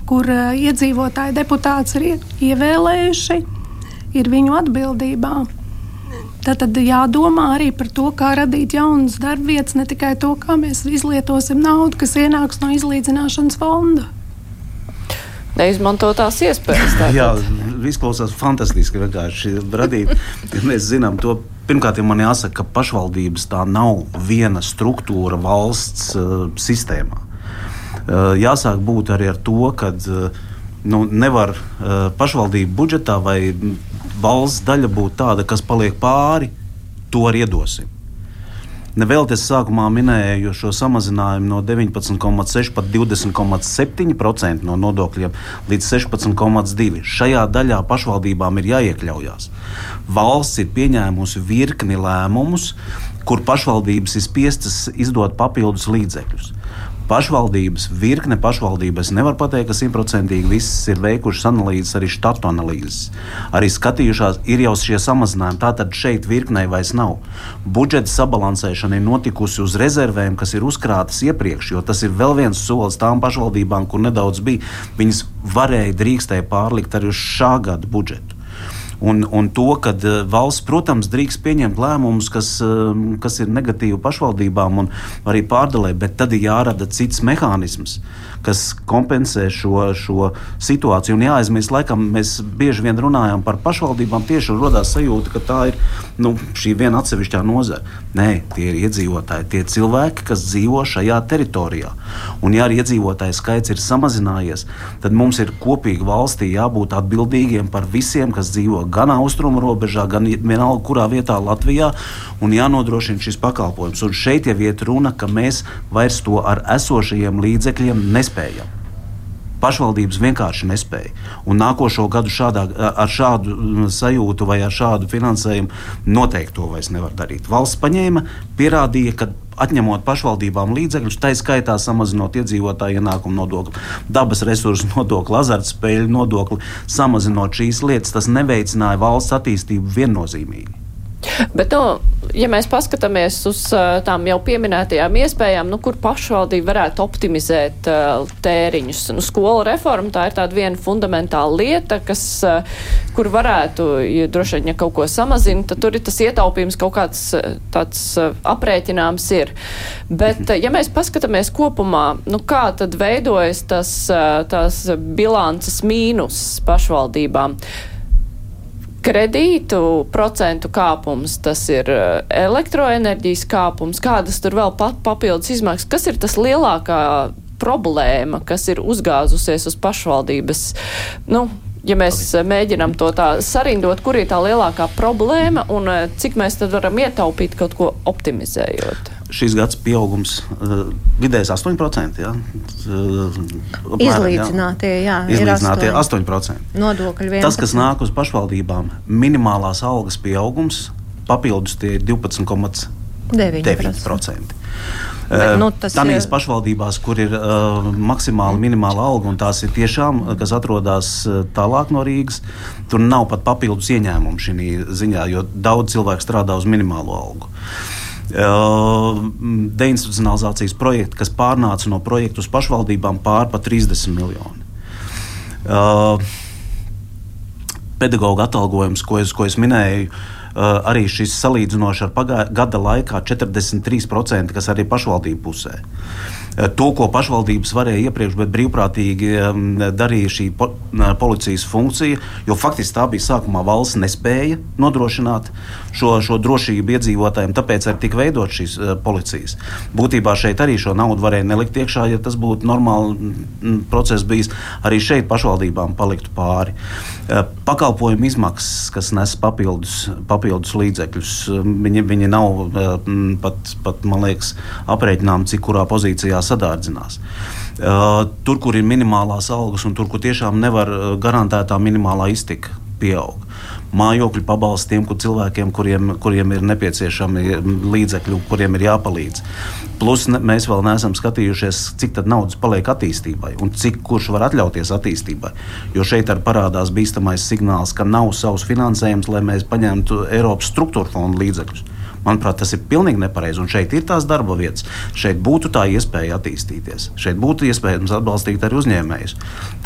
kur iedzīvotāji deputāts ir ievēlējuši, ir viņu atbildībā. Tad, tad jādomā arī par to, kā radīt jaunas darbvietas, ne tikai to, kā mēs izlietosim naudu, kas ienāks no izlīdzināšanas fonda neizmantotās iespējas. *laughs* Tātad. Jā, izklausās fantastiski radīt. Mēs zinām to. Pirmkārt, man jāsaka, ka pašvaldības tā nav viena struktūra valsts uh, sistēmā. Uh, jāsāk būt arī ar to, ka uh, nu, nevar pašvaldību budžetā vai valsts daļa būt tāda, kas paliek pāri, to arī iedosim. Nevēl es sākumā minēju šo samazinājumu no 19,6 pat 20,7% no nodokļiem līdz 16,2%. Šajā daļā pašvaldībām ir jāiekļaujas. Valsts ir pieņēmusi virkni lēmumus, kur pašvaldības ir spiestas izdot papildus līdzekļus pašvaldības, virkne pašvaldības. Nevar pateikt, ka simtprocentīgi visas ir veikušas analīzes, arī štatu analīzes. Arī skatījušās, ir jau šie samazinājumi. Tātad šeit virknei vairs nav. Budžeta sabalansēšana ir notikusi uz rezervēm, kas ir uzkrātas iepriekš, jo tas ir vēl viens solis tām pašvaldībām, kur nedaudz bija. Viņas varēja, drīkstēja pārlikt arī uz šā gada budžetu. Un, un to, ka valsts, protams, drīkst pieņemt lēmumus, kas, kas ir negatīvi pašvaldībām un arī pārdalē, bet tad ir jārada cits mehānisms kas kompensē šo, šo situāciju. Un jāaizmirst, laikam mēs bieži vien runājam par pašvaldībām, tieši radās sajūta, ka tā ir nu, šī viena atsevišķā nozara. Nē, tie ir iedzīvotāji, tie cilvēki, kas dzīvo šajā teritorijā. Un, ja arī iedzīvotāju skaits ir samazinājies, tad mums ir kopīgi valstī jābūt atbildīgiem par visiem, kas dzīvo gan austrumu robežā, gan vienalga kurā vietā Latvijā, un jānodrošina šis pakalpojums. Un šeit jau iet runa, ka mēs vairs to ar esošajiem līdzekļiem nespējam. Pašvaldības vienkārši nespēja. Un nākošo gadu šādā, ar šādu mm, sajūtu vai ar šādu finansējumu noteikti to vairs nevar darīt. Valsts paņēma, pierādīja, ka atņemot pašvaldībām līdzekļus, tā skaitā samazinot iedzīvotāju ienākumu nodokli, dabas resursu nodokli, azartspēļu nodokli, samazinot šīs lietas, tas neveicināja valsts attīstību viennozīmīgi. Bet, nu, ja mēs paskatāmies uz tām jau pieminētajām iespējām, nu, kur pašvaldība varētu optimizēt uh, tēriņus, nu, skolu reforma tā ir tāda viena fundamentāla lieta, kas, uh, kur varētu, ja droši vien, ja kaut ko samazina, tad tur ir tas ietaupījums kaut kāds tāds uh, aprēķināms ir. Bet, ja mēs paskatāmies kopumā, nu, kā tad veidojas tas, tās bilances mīnus pašvaldībām? Kredītu procentu kāpums, tas ir eh, elektroenerģijas kāpums, kādas tur vēl pat papildus izmaksas, kas ir tas lielākā problēma, kas ir uzgāzusies uz pašvaldības, nu, ja mēs mēģinām to tā sarindot, kur ir tā lielākā problēma un eh, cik mēs tad varam ietaupīt kaut ko optimizējot? Šīs gads pieaugums uh, vidējais 8%. Ja? Uh, Izlīdzinātie, jā, Izlīdzinātie 8%. 8%. Nodokļi 11. Tas, kas nāk uz pašvaldībām, minimālās algas pieaugums, papildus tie ir 12,9%. Bet, nu, Tanīs ir... pašvaldībās, kur ir uh, maksimāli minimāla alga, un tās ir tiešām, kas atrodas uh, tālāk no Rīgas, tur nav pat papildus ieņēmumu šī ziņā, jo daudz cilvēku strādā uz minimālo algu. Uh, deinstitucionalizācijas projekti, kas pārnāca no projekta uz pašvaldībām pār pa 30 miljoni. Uh, pedagoģa atalgojums, ko es, ko es minēju, uh, arī šis salīdzinoši ar pagā, gada laikā 43%, kas arī pašvaldību pusē. Uh, to, ko pašvaldības varēja iepriekš, bet brīvprātīgi darīja šī po, policijas funkcija, jo faktiski tā bija sākumā valsts nespēja nodrošināt šo, šo drošību iedzīvotājiem, tāpēc arī tika veidot šīs uh, policijas. Būtībā šeit arī šo naudu varēja nelikt iekšā, ja tas būtu normāli process bijis. Arī šeit pašvaldībām paliktu pāri. Pakalpojumu izmaksas, kas nes papildus, papildus līdzekļus, viņi, viņi nav pat, pat, man liekas, aprēķināmi, cik kurā pozīcijā sadārdzinās. Uh, tur, kur ir minimālās algas un tur, kur tiešām nevar uh, garantētā minimālā iztika pieaug. Mājokļu pabalsts tiem kur cilvēkiem, kuriem, kuriem ir nepieciešami līdzekļi, kuriem ir jāpalīdz. Plus ne, mēs vēl neesam skatījušies, cik daudz naudas paliek attīstībai un cik kurš var atļauties attīstībai. Jo šeit arī parādās bīstamais signāls, ka nav savs finansējums, lai mēs paņemtu Eiropas struktūra fondu līdzekļus. Manuprāt, tas ir pilnīgi nepareizi. Un šeit ir tās darba vietas. Šeit būtu tā iespēja attīstīties. Šeit būtu iespējams atbalstīt arī uzņēmējus.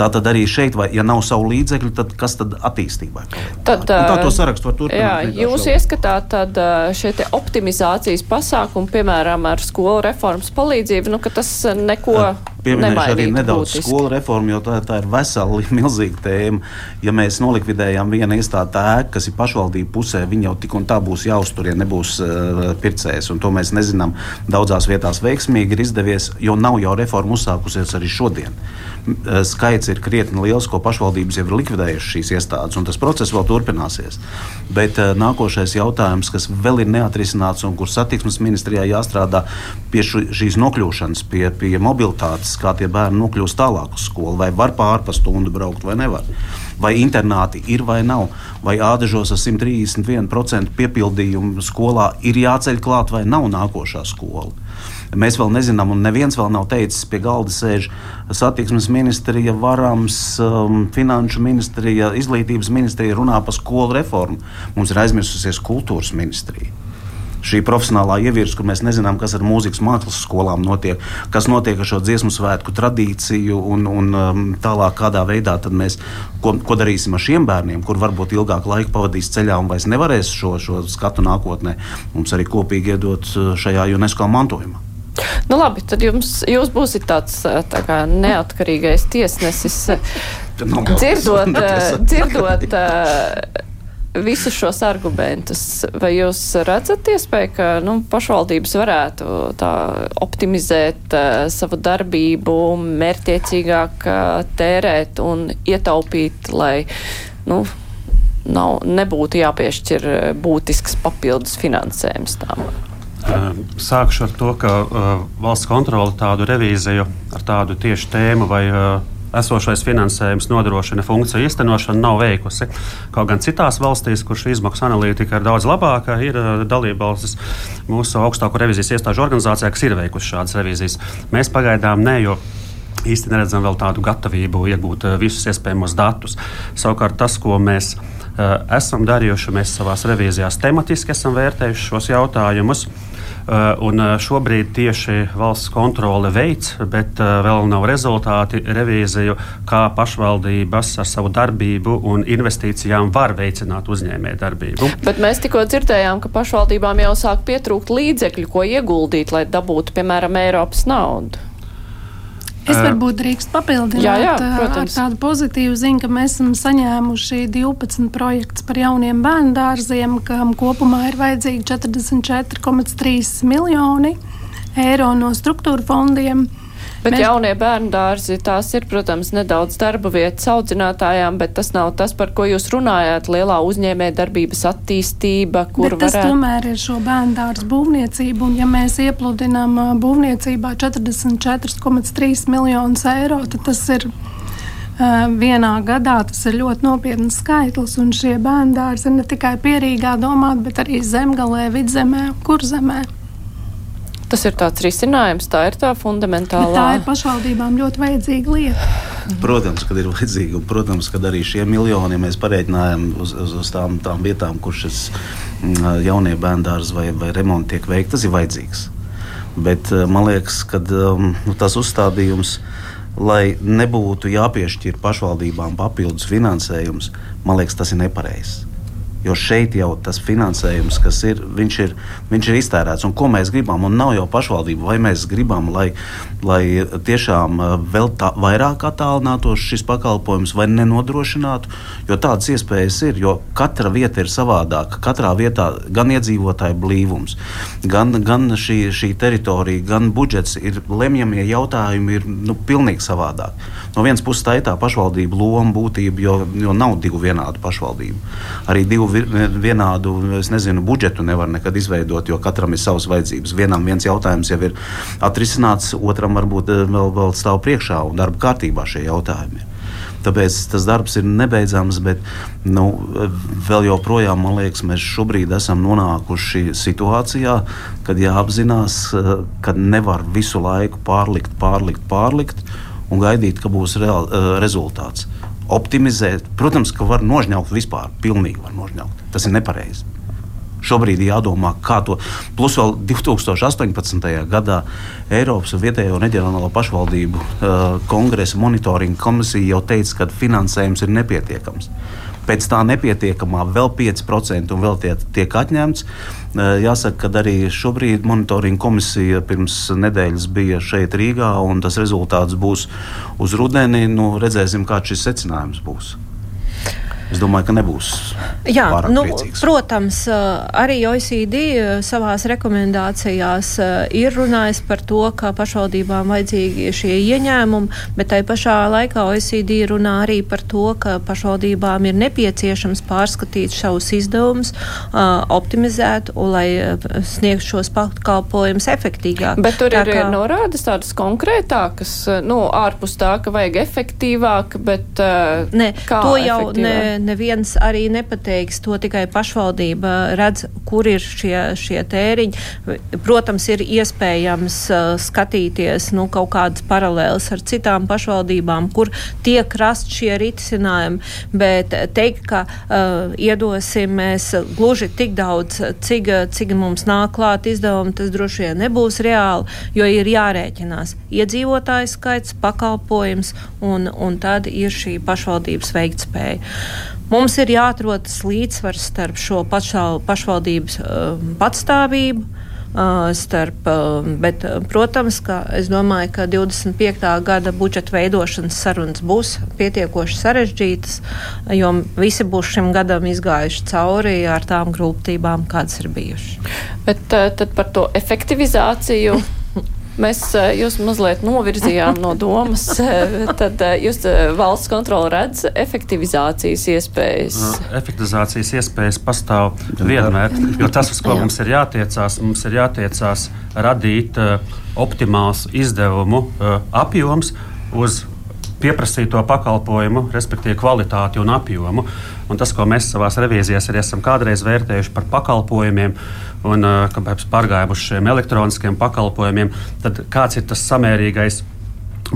Tā tad arī šeit, vai, ja nav savu līdzekļu, tad kas tad attīstībai? Tad, un tā to sarakstu var turpināt. Jā, jūs ieskatāt tad šie optimizācijas pasākumi, piemēram, ar skolu reformas palīdzību, nu, ka tas neko. Pieminēšu arī nedaudz būtiski. skolu reformu, jo tā, tā ir vesela, *laughs* milzīga tēma. Ja mēs nolikvidējam vienu iestādi ēku, kas ir pašvaldību pusē, viņa jau tik un tā būs jāuztur, ja nebūs uh, pircējs. Un to mēs nezinām. Daudzās vietās veiksmīgi ir izdevies, jo nav jau reforma uzsākusies arī šodien. Uh, skaits ir krietni liels, ko pašvaldības jau ir likvidējušas šīs iestādes, un tas process vēl turpināsies. Bet uh, nākošais jautājums, kas vēl ir neatrisināts un kur satiksmes ministrijā jāstrādā pie šīs nokļūšanas, pie, pie mobilitātes izvēlēties, kā tie bērni nokļūst tālāk uz skolu, vai var pārpa stundu braukt vai nevar. Vai internāti ir vai nav, vai ādažos ar 131% piepildījumu skolā ir jāceļ klāt vai nav nākošā skola. Mēs vēl nezinām, un neviens vēl nav teicis, pie galda sēž satiksmes ministrija, varams, um, finanšu ministrija, izglītības ministrija runā par skolu reformu. Mums ir aizmirsusies kultūras ministrija. Šī profesionālā ievirza, kur mēs nezinām, kas ar mūzikas mākslas skolām notiek, kas notiek ar šo dziesmu svētku tradīciju un, un um, tālāk kādā veidā mēs, ko, ko darīsim ar šiem bērniem, kur varbūt ilgāku laiku pavadīs ceļā un vairs nevarēs šo, šo skatu nākotnē, mums arī kopīgi iedot uh, šajā UNESCO mantojumā. Nu, labi, tad jums, jūs būsiet tāds uh, tā kā, neatkarīgais tiesnesis. *laughs* dzirdot, uh, dzirdot visus šos argumentus, vai jūs redzat iespēju, ka nu, pašvaldības varētu tā optimizēt uh, savu darbību, mērķiecīgāk uh, tērēt un ietaupīt, lai nu, nav, nebūtu jāpiešķir būtisks papildus finansējums tām? Sākšu ar to, ka uh, valsts kontrole tādu revīziju ar tādu tieši tēmu vai uh, esošais finansējums nodrošina funkciju īstenošanu, nav veikusi. Kaut gan citās valstīs, kur šī izmaksu analītika ir daudz labāka, ir uh, dalībvalstis mūsu augstāko revizijas iestāžu organizācijā, kas ir veikusi šādas revizijas. Mēs pagaidām ne, jo īsti neredzam vēl tādu gatavību iegūt uh, visus iespējamos datus. Savukārt tas, ko mēs uh, esam darījuši, mēs savā revīzijās tematiski esam vērtējuši šos jautājumus. Eh, un eh, šobrīd tieši valsts kontrole veids, bet eh, vēl nav rezultāti revīziju, kā pašvaldības ar savu darbību un investīcijām var veicināt uzņēmējdarbību. Bet mēs tikko dzirdējām, ka pašvaldībām jau sāk pietrūkt līdzekļu, ko ieguldīt, lai dabūtu, piemēram, Eiropas naudu. Es varbūt drīkst papildināt jā, jā, protams. ar tādu pozitīvu ziņu, ka mēs esam saņēmuši 12 projektus par jauniem bērnu dārziem, kam kopumā ir vajadzīgi 44,3 miljoni eiro no struktūra fondiem. Bet Mēs... jaunie bērnu dārzi, tās ir, protams, nedaudz darba vietas audzinātājām, bet tas nav tas, par ko jūs runājāt. Lielā uzņēmē darbības attīstība, kur bet tas varētu... tomēr ir šo bērnu dārzu būvniecību, un ja mēs iepludinām būvniecībā 44,3 miljonus eiro, tad tas ir vienā gadā tas ir ļoti nopietns skaitlis. Un šie bērnu dārzi ir ne tikai pierīgā domāti, bet arī zemgalē, vidzemē, kurzemē. Tas ir tāds risinājums, tā ir tā fundamentālā. Bet tā ir pašvaldībām ļoti vajadzīga lieta. Protams, ka ir vajadzīga, un, protams, ka arī šie miljoni, ja mēs pareiķinājām uz, uz, uz tām, tām vietām, kur šis mm, jaunie bērndārs vai, vai remonti tiek veikti, tas ir vajadzīgs. Bet man liekas, ka um, tas uzstādījums, lai nebūtu jāpiešķir pašvaldībām papildus finansējums, man liekas, tas ir nepareizs. Jo šeit jau tas finansējums, kas ir, viņš ir, viņš ir iztērēts. Un ko mēs gribam? Un nav jau pašvaldība, vai mēs gribam, lai, lai tiešām uh, vēl tā, vairāk attālinātos šis pakalpojums, vai nenodrošinātu. Jo tādas iespējas ir, jo katra vieta ir savādāka. Katrā vietā gan iedzīvotāju blīvums, gan, gan šī, šī teritorija, gan budžets ir lemjamie jautājumi ir nu, pilnīgi savādāk. No vienas puses tā ir tā pašvaldība loma, būtība, jo, jo nav divu vienādu pašvaldību. Arī divu vienādu nezinu, budžetu nevar nekad izveidot, jo katram ir savas vajadzības. Vienam viens jautājums jau ir atrisināts, otram varbūt eh, vēl, vēl stāv priekšā un darba kārtībā šie jautājumi. Tāpēc tas darbs ir nebeidzams, bet nu, vēl joprojām, man liekas, mēs šobrīd esam nonākuši situācijā, kad jāapzinās, eh, ka nevar visu laiku pārlikt, pārlikt, pārlikt un gaidīt, ka būs reāl, eh, rezultāts optimizēt. Protams, ka var nožņaukt vispār, pilnīgi var nožņaukt. Tas ir nepareizi. Šobrīd ir jādomā, kā to. Plus vēl 2018. gadā Eiropas vietējo un reģionālo pašvaldību uh, kongresa monitoringa komisija jau teica, ka finansējums ir nepietiekams. Pēc tā nepietiekamā vēl 5% un vēl tie, tiek atņemts. Jāsaka, ka arī šobrīd monitoringa komisija pirms nedēļas bija šeit Rīgā, un tas rezultāts būs uz rudeni. Nu, redzēsim, kāds šis secinājums būs. Es domāju, ka nebūs. Jā, nu, priecīgs. protams, arī OECD savā rekomendācijās ir runājis par to, ka pašvaldībām vajadzīgi šie ieņēmumi, bet tai pašā laikā OECD runā arī par to, ka pašvaldībām ir nepieciešams pārskatīt savus izdevumus, optimizēt, un, lai sniegtu šos pakalpojumus efektīvāk. Bet tur tā ir kā... norādes tādas konkrētākas, nu, ārpus tā, ka vajag efektīvāk, bet ne, to jau ne, neviens arī nepateiks, to tikai pašvaldība redz, kur ir šie, šie tēriņi. Protams, ir iespējams uh, skatīties nu, kaut kādas paralēlas ar citām pašvaldībām, kur tiek rast šie risinājumi, bet teikt, ka uh, iedosim mēs gluži tik daudz, cik, cik mums nāk klāt izdevumi, tas droši vien nebūs reāli, jo ir jārēķinās iedzīvotāju skaits, pakalpojums un, un tad ir šī pašvaldības veiktspēja. Mums ir jāatrodas līdzsvars starp šo pašval, pašvaldības uh, patstāvību, uh, starp, uh, bet, uh, protams, ka es domāju, ka 25. gada budžeta veidošanas sarunas būs pietiekoši sarežģītas, jo visi būs šim gadam izgājuši cauri ar tām grūtībām, kādas ir bijušas. Bet tad par to efektivizāciju. Mēs eh, jūs mazliet novirzījām no domas, *laughs* eh, tad eh, jūs valsts kontrola redz efektivizācijas iespējas. Efektivizācijas iespējas pastāv vienmēr, jo tas, uz ko mums ir jātiecās, mums ir jātiecās radīt optimāls izdevumu apjoms uz pieprasīto pakalpojumu, respektīvi kvalitāti un apjomu. Un tas, ko mēs savā revīzijās arī esam kādreiz vērtējuši par pakalpojumiem, un kāpēc pārgājām uz šiem elektroniskiem pakalpojumiem, tad kāds ir tas samērīgais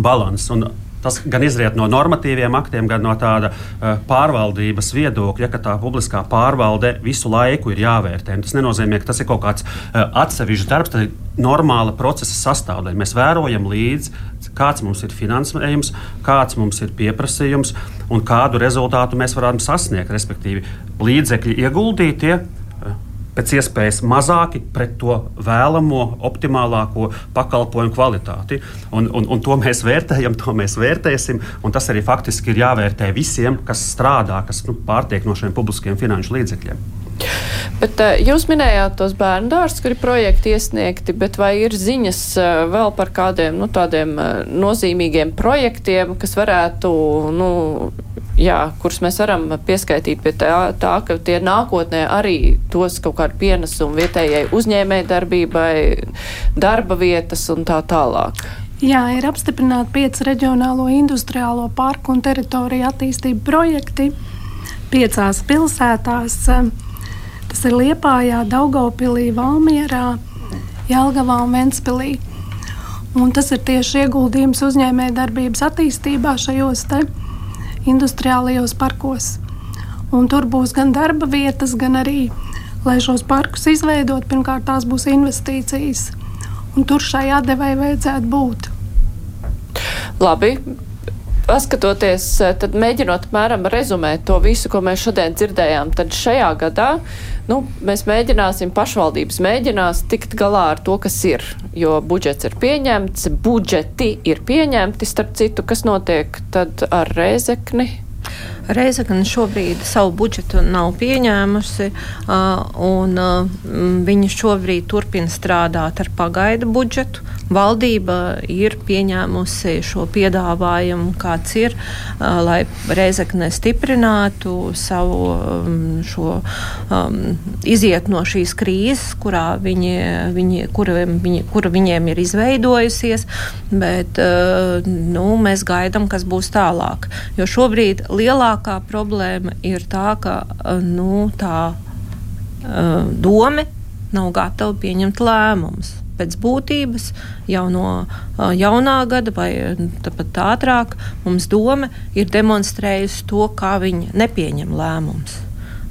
balans? Un Tas gan izriet no normatīviem aktiem, gan no tāda uh, pārvaldības viedokļa, ka tā publiskā pārvalde visu laiku ir jāvērtē. Un tas nenozīmē, ka tas ir kaut kāds uh, atsevišķs darbs, tas ir normāla procesa sastāvdaļa. Mēs vērojam līdzi, kāds mums ir finansējums, kāds mums ir pieprasījums un kādu rezultātu mēs varam sasniegt. Respektīvi, līdzekļi ieguldītie pēc iespējas mazāki pret to vēlamo, optimālāko pakalpojumu kvalitāti. Un, un, un to mēs vērtējam, to mēs vērtēsim. Tas arī faktiski ir jāvērtē visiem, kas strādā, kas nu, pārtiek no šiem publiskiem finanšu līdzekļiem. Bet, uh, jūs minējāt tos bērnu dārzus, kuri projekti iesniegti, bet vai ir ziņas uh, vēl par kādiem nu, tādiem uh, nozīmīgiem projektiem, kas varētu nu, jā, kurus mēs varam pieskaitīt pie tā, tā, ka tie nākotnē arī dos kaut kādu pienesumu vietējai uzņēmēji darbībai, darba vietas un tā tālāk. Jā, ir apstiprināti pieci reģionālo industriālo parku un teritoriju attīstību projekti piecās pilsētās. Tas ir Liepājā, Daugopilī, Valmierā, Jelgavā un Ventspilī. Un tas ir tieši ieguldījums uzņēmējdarbības attīstībā šajos industriālajos parkos. Un tur būs gan darba vietas, gan arī, lai šos parkus izveidot, pirmkārt tās būs investīcijas. Un tur šai atdevai vajadzētu būt. Labi, paskatoties, tad mēģinot apmēram rezumēt to visu, ko mēs šodien dzirdējām, tad šajā gadā nu, mēs mēģināsim, pašvaldības mēģinās tikt galā ar to, kas ir. Jo budžets ir pieņemts, budžeti ir pieņemti, starp citu, kas notiek tad ar Rēzekni. Reizekne šobrīd savu budžetu nav pieņēmusi, un viņi šobrīd turpina strādāt ar pagaidu budžetu. Valdība ir pieņēmusi šo piedāvājumu, kāds ir, lai Reizekne stiprinātu savu šo, um, iziet no šīs krīzes, kurā viņi, viņi, kura, viņi, kura viņiem ir izveidojusies, bet nu, mēs gaidām, kas būs tālāk. Jo šobrīd lielākā problēma ir tā, ka nu, tā doma nav gatava pieņemt lēmumus pēc būtības jau no uh, jaunā gada vai pat ātrāk mums doma ir demonstrējusi to, kā viņi nepieņem lēmumus.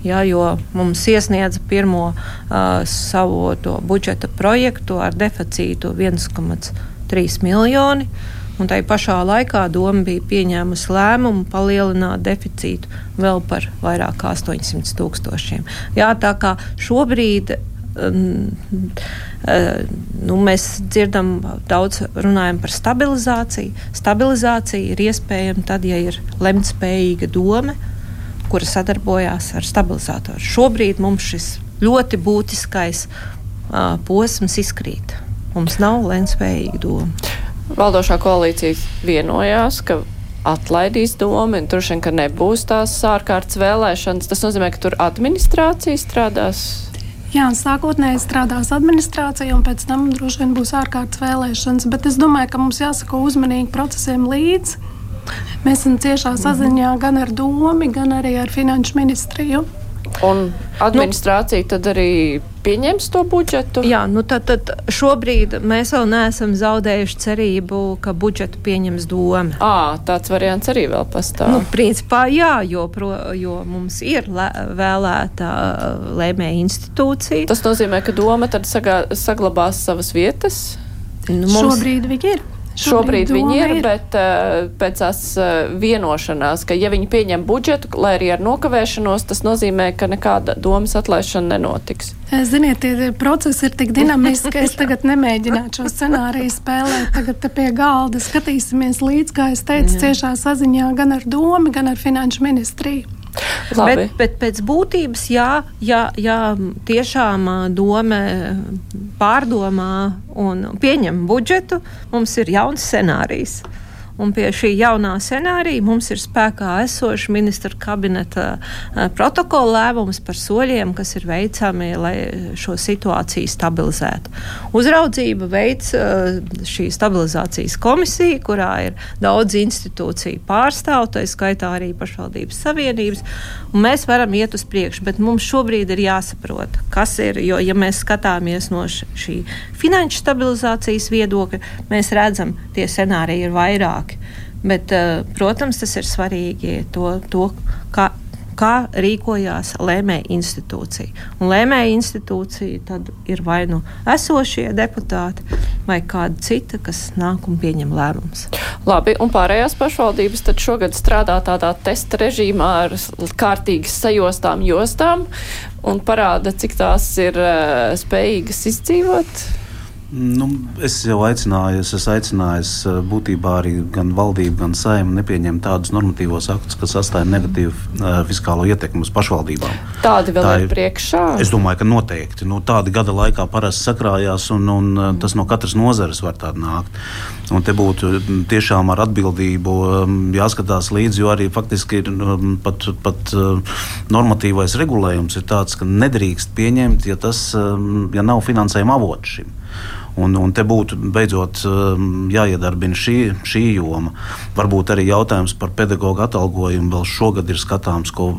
Ja, jo mums iesniedza pirmo uh, savu budžeta projektu ar deficītu 1,3 miljoni. Un tai pašā laikā doma bija pieņēmusi lēmumu palielināt deficītu vēl par vairāk kā 800 tūkstošiem. Jā, tā kā šobrīd nu, mēs dzirdam daudz runājam par stabilizāciju. Stabilizācija ir iespējama tad, ja ir lemtspējīga doma, kura sadarbojās ar stabilizatoru. Šobrīd mums šis ļoti būtiskais uh, posms izkrīt. Mums nav lemtspējīga doma. Valdošā koalīcija vienojās, ka atlaidīs domu, un tur šodien, ka nebūs tās ārkārtas vēlēšanas. Tas nozīmē, ka tur administrācija strādās Jā, sākotnēji strādās administrācija, un pēc tam droši vien būs ārkārtas vēlēšanas. Bet es domāju, ka mums jāsako uzmanīgi procesiem līdzi. Mēs esam ciešā saziņā gan ar domu, gan arī ar finanšu ministriju. Un administrācija nu, tad arī pieņems to budžetu? Jā, nu tad, tad šobrīd mēs vēl neesam zaudējuši cerību, ka budžetu pieņems doma. À, tāds variants arī vēl pastāv. Nu, principā jā, jo, pro, jo mums ir lē, vēlēta lēmēja institūcija. Tas nozīmē, ka doma tad sagā, saglabās savas vietas? Nu, mums... Šobrīd viņi ir. Šobrīd viņi ir, ir, bet uh, pēc tās uh, vienošanās, ka ja viņi pieņem budžetu, lai arī ar nokavēšanos, tas nozīmē, ka nekāda domas atlaišana nenotiks. Ziniet, tie procesi ir tik dinamiski, ka es tagad nemēģināšu šo scenāriju spēlēt. Tagad pie galda skatīsimies līdz, kā es teicu, ciešā saziņā gan ar domu, gan ar finanšu ministriju. Labi. Bet, bet pēc būtības, jā, jā, jā tiešām doma pārdomā un pieņem budžetu, mums ir jauns scenārijs. Un pie šī jaunā scenārija mums ir spēkā esošs ministra kabineta protokola lēmums par soļiem, kas ir veicami, lai šo situāciju stabilizētu. Uzraudzība veids šī stabilizācijas komisija, kurā ir daudz institūciju pārstāv, tā skaitā arī pašvaldības savienības, un mēs varam iet uz priekšu, bet mums šobrīd ir jāsaprot, kas ir, jo ja mēs skatāmies no šī finanšu stabilizācijas viedokļa, mēs redzam, tie scenāriji ir vairāk vairāki. Bet, eh, protams, tas ir svarīgi to, to kā, kā rīkojās lēmēja institūcija. Un lēmēja institūcija tad ir vai nu esošie deputāti, vai kāda cita, kas nāk un pieņem lēmumus. Labi, un pārējās pašvaldības tad šogad strādā tādā testa režīmā ar kārtīgas sajostām jostām un parāda, cik tās ir uh, spējīgas izdzīvot. Nu, es jau aicināju, es esmu aicinājis eh, būtībā arī gan valdību, gan saimnu nepieņemt tādus normatīvos aktus, kas atstāja negatīvu uh, fiskālo ietekmi uz pašvaldībām. Tādi vēl Tā ir priekšā? Es domāju, ka noteikti. Nu, tādi gada laikā parasti sakrājās, un, un mm. tas no katras nozares var tādu nākt. Un te būtu tiešām ar atbildību um, jāskatās līdzi, jo arī faktiski ir um, pat, pat uh, normatīvais regulējums ir tāds, ka nedrīkst pieņemt, ja, tas, um, ja nav finansējuma avots šim. Un, un te būtu beidzot um, jāiedarbina šī, šī joma. Varbūt arī jautājums par pedagoģu atalgojumu vēl šogad ir skatāms, ko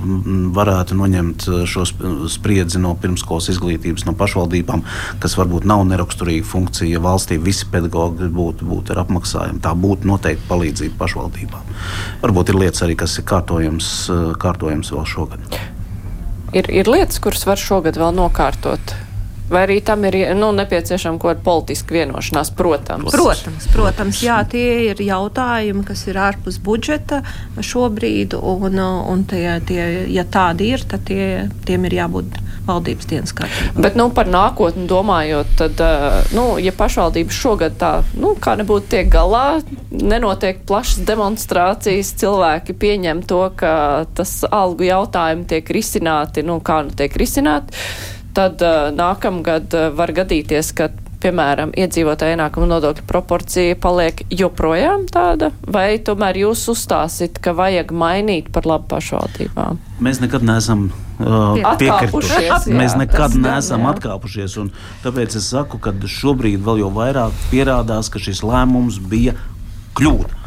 varētu noņemt uh, šo spriedzi no pirmskolas izglītības, no pašvaldībām, kas varbūt nav neraksturīga funkcija. Ja valstī visi pedagoģi būtu, būtu ar apmaksājumu, tā būtu noteikti palīdzība pašvaldībām. Varbūt ir lietas arī, kas ir kārtojams, uh, kārtojams vēl šogad. Ir, ir lietas, kuras var šogad vēl nokārtot. Vai arī tam ir nu, nepieciešama kaut kāda politiska vienošanās, protams? Protams, protams, jā, tie ir jautājumi, kas ir ārpus budžeta šobrīd, un, un tie, tie, ja tādi ir, tad tie, tiem ir jābūt valdības dienas kārtībā. Bet nu, par nākotni domājot, tad, nu, ja pašvaldības šogad tā, nu, kā nebūtu tiek galā, nenotiek plašas demonstrācijas, cilvēki pieņem to, ka tas algu jautājumi tiek risināti, nu, kā nu tiek risināti tad uh, nākamgad uh, var gadīties, ka, piemēram, iedzīvotāja ienākuma nodokļa proporcija paliek joprojām tāda, vai tomēr jūs uzstāsit, ka vajag mainīt par labu pašvaldībām? Mēs nekad neesam uh, piekrituši. Mēs nekad neesam jā. atkāpušies. Tāpēc es saku, ka šobrīd vēl jau vairāk pierādās, ka šis lēmums bija kļūda.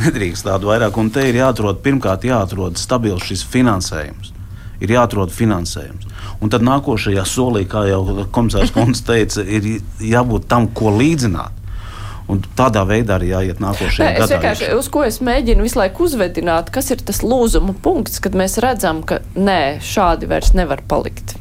Nedrīkst tādu vairāk, un te ir jāatrod pirmkārt jāatrod stabils šis finansējums. Ir jāatrod finansējums. Un tad nākošajā solī, kā jau komisārs Kungs teica, ir jābūt tam, ko līdzināt. Un tādā veidā arī jāiet nākošajā gadā. Vienkārši, uz ko es mēģinu visu laiku uzvedināt, kas ir tas lūzuma punkts, kad mēs redzam, ka nē, šādi vairs nevar palikt.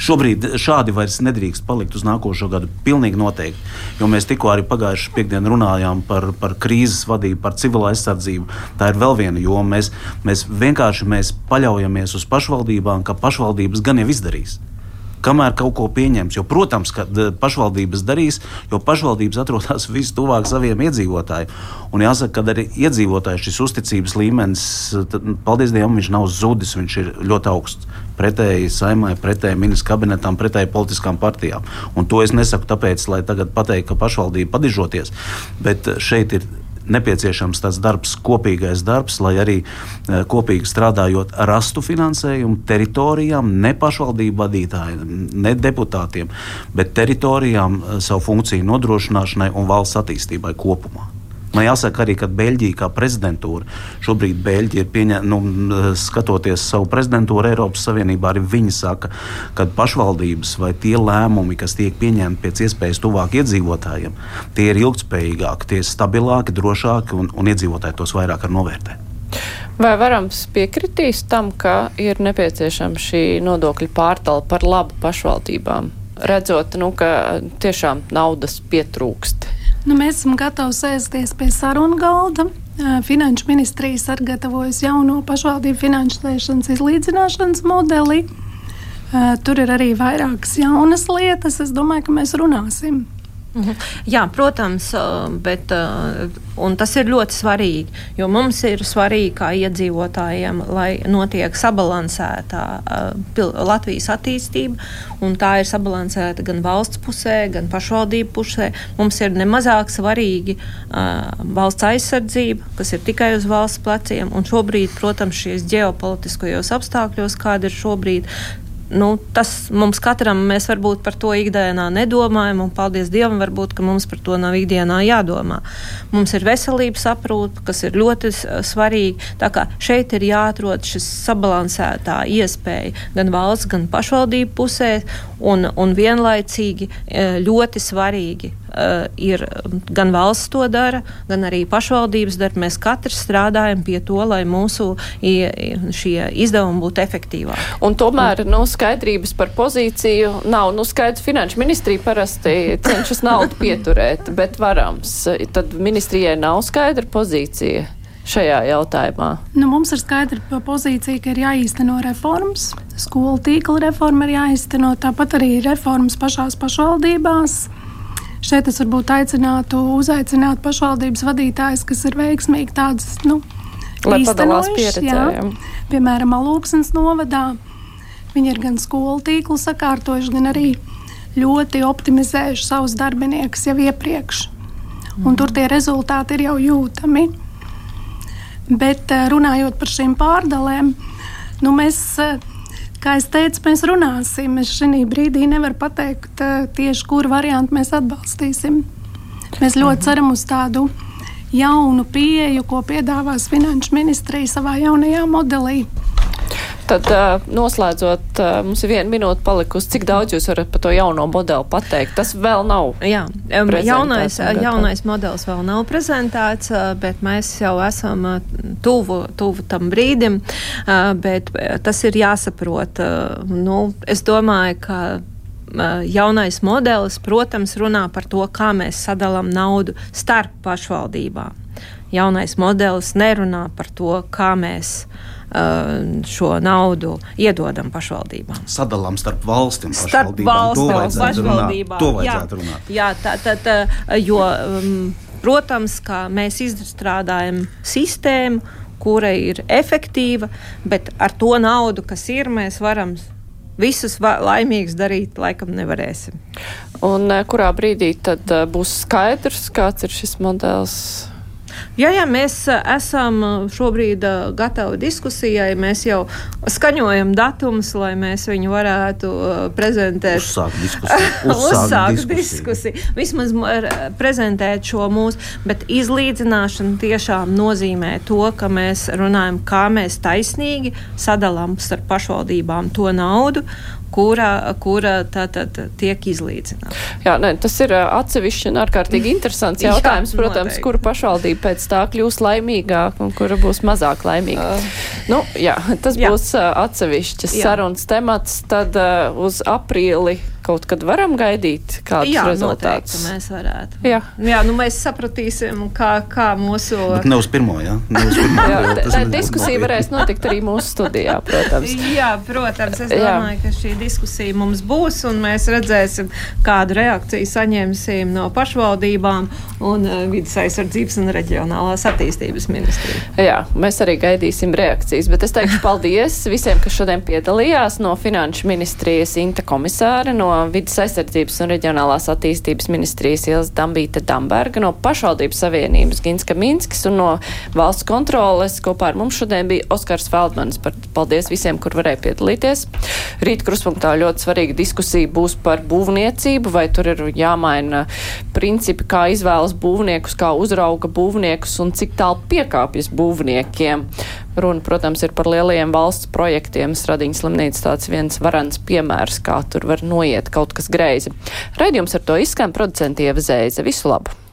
Šobrīd šādi vairs nedrīkst palikt uz nākošo gadu. Pilnīgi noteikti. Jo mēs tikko arī pagājušajā piekdienā runājām par, par krīzes vadību, par civilo aizsardzību. Tā ir vēl viena joma. Mēs, mēs vienkārši mēs paļaujamies uz pašvaldībām, ka pašvaldības gan jau izdarīs kamēr kaut ko pieņems. Jo, protams, ka pašvaldības darīs, jo pašvaldības atrodas *laughs* vistuvāk saviem iedzīvotājiem. Un jāsaka, ka arī iedzīvotāju šis uzticības līmenis, paldies Dievam, viņš nav zudis, viņš ir ļoti augsts. Pretēji saimai, pretēji ministra kabinetam, pretēji politiskām partijām. Un to es nesaku tāpēc, lai tagad pateiktu, ka pašvaldība padižoties, bet šeit ir nepieciešams tas darbs, kopīgais darbs, lai arī e, kopīgi strādājot rastu finansējumu teritorijām, ne pašvaldību vadītājiem, ne deputātiem, bet teritorijām e, savu funkciju nodrošināšanai un valsts attīstībai kopumā. Man jāsaka arī, ka Beļģija kā prezidentūra šobrīd Beļģija ir pieņēmusi, nu, skatoties savu prezidentūru Eiropas Savienībā, arī viņi saka, ka pašvaldības vai tie lēmumi, kas tiek pieņemti pēc iespējas tuvāk iedzīvotājiem, tie ir ilgspējīgāki, tie ir stabilāki, drošāki un, un iedzīvotāji tos vairāk var novērtēt. Vai varam piekritīs tam, ka ir nepieciešama šī nodokļu pārtala par labu pašvaldībām, redzot, nu, ka tiešām naudas pietrūkst? Nu, mēs esam gatavi sēsties pie sarunu galda. Finanšu ministrija sagatavojas jauno pašvaldību finansēšanas izlīdzināšanas modeli. Tur ir arī vairākas jaunas lietas. Es domāju, ka mēs runāsim. Jā, protams, bet tas ir ļoti svarīgi. Jo mums ir svarīgi, kā iedzīvotājiem, lai notiek sabalansēta Latvijas attīstība. Tā ir sabalansēta gan valsts pusē, gan pašvaldību pusē. Mums ir nemazāk svarīgi valsts aizsardzība, kas ir tikai uz valsts pleciem. Šobrīd, protams, šīs ģeopolitiskajos apstākļos, kāda ir šobrīd, nu, tas mums katram, mēs varbūt par to ikdienā nedomājam, un paldies Dievam, varbūt mums par to nav ikdienā jādomā. Mums ir veselības aprūpe, kas ir ļoti svarīga. Tā kā šeit ir jāatrod šis sabalansētā iespēja gan valsts, gan pašvaldību pusē, un, un vienlaicīgi e, ļoti svarīgi ir gan valsts to dara, gan arī pašvaldības dara. Mēs katrs strādājam pie to, lai mūsu šie izdevumi būtu efektīvāki. Un tomēr nu, skaidrības par pozīciju nav. Nu, skaidrs, finanšu ministrija parasti cenšas naudu pieturēt, bet varams. Tad ministrijai nav skaidra pozīcija šajā jautājumā? Nu, mums ir skaidra pozīcija, ka ir jāīsteno reformas. Skolu tīkla reforma ir jāīsteno, tāpat arī reformas pašās pašvaldībās. Šeit es varbūt aicinātu uzaicināt pašvaldības vadītājus, kas ir veiksmīgi tādas nu, Lai padalās pieredzē. Piemēram, Alūksnes novadā viņi ir gan skolu tīklu sakārtojuši, gan arī ļoti optimizējuši savus darbiniekus jau iepriekš. Un tur tie rezultāti ir jau jūtami. Bet eh, runājot par šīm pārdalēm, nu mēs eh, Kā jau teicu, mēs runāsim. Es šī brīdī nevaru pateikt uh, tieši, kuru variantu mēs atbalstīsim. Mēs ļoti ceram uz tādu jaunu pieeju, ko piedāvās Finanšu ministrija savā jaunajā modelī. Tad noslēdzot, mums ir viena minūte palikusi. Cik daudz jūs varat par to jauno modeli pateikt? Tas vēl nav. Jā, jaunais, jaunais modelis vēl nav prezentēts, bet mēs jau esam tuvu, tuvu tam brīdim. Bet tas ir jāsaprot. Nu, es domāju, ka jaunais modelis, protams, runā par to, kā mēs sadalām naudu starp pašvaldībām. Jaunais modelis nerunā par to, kā mēs Uh, šo naudu iedodam pašvaldībām. Sadalām starp valstīm, starp valstīm un pašvaldībām. To vajadzētu runāt. Jā, tā, tā, tā, jo, um, protams, ka mēs izstrādājam sistēmu, kura ir efektīva, bet ar to naudu, kas ir, mēs varam visus laimīgus darīt, laikam nevarēsim. Un uh, kurā brīdī tad uh, būs skaidrs, kāds ir šis modelis? Jā, jā, mēs esam šobrīd gatavi diskusijai. Mēs jau skaņojam datumus, lai mēs viņu varētu prezentēt. Uzsākt diskusiju. *laughs* Uzsākt Uzsākt diskusiju. diskusiju. Vismaz prezentēt šo mūsu, bet izlīdzināšana tiešām nozīmē to, ka mēs runājam, kā mēs taisnīgi sadalām starp pašvaldībām to naudu kura, kura tātad tiek izlīdzināta. Jā, ne, tas ir atsevišķi un ārkārtīgi interesants *laughs* jautājums, jā, protams, noteikti. kura pašvaldība pēc tā kļūs laimīgāk un kura būs mazāk laimīga. Uh, nu, jā, tas jā. būs uh, atsevišķis sarunas temats, tad uh, uz aprīli kaut kad varam gaidīt kādus Jā, rezultātus? Jā, mēs varētu. Jā. Jā, nu mēs sapratīsim, kā, kā mūsu. Bet ne uz pirmo, jā? Ne uz pirmo, *laughs* jā, jā tā diskusija varēs notikt arī mūsu studijā, protams. *laughs* Jā, protams. Es domāju, jā. ka šī diskusija mums būs, un mēs redzēsim, kādu reakciju saņemsim no pašvaldībām un uh, vidas aizsardzības un reģionālās attīstības ministrija. Jā, mēs arī gaidīsim reakcijas, bet es teikšu paldies visiem, kas šodien piedalījās no Finanšu ministrijas Inta komisāra, no Vides aizsardzības un reģionālās attīstības ministrijas Ilza Dambīta Damberga, no pašvaldības savienības Ginska Minskis un no valsts kontroles kopā ar mums šodien bija Oskars Feldmanis. Paldies visiem, kur varēja piedalīties. Rīt kruspunktā ļoti svarīga diskusija būs par būvniecību, vai tur ir jāmaina principi, kā izvēlas būvniekus, kā uzrauga būvniekus un cik tālu piekāpjas būvniekiem. Runa, protams, ir par lielajiem valsts projektiem. Stradiņas slimnīca tāds viens varants piemērs, kā tur var noiet kaut kas greizi. Raidījums ar to izskan producenti Ieva Zēze. Visu labu!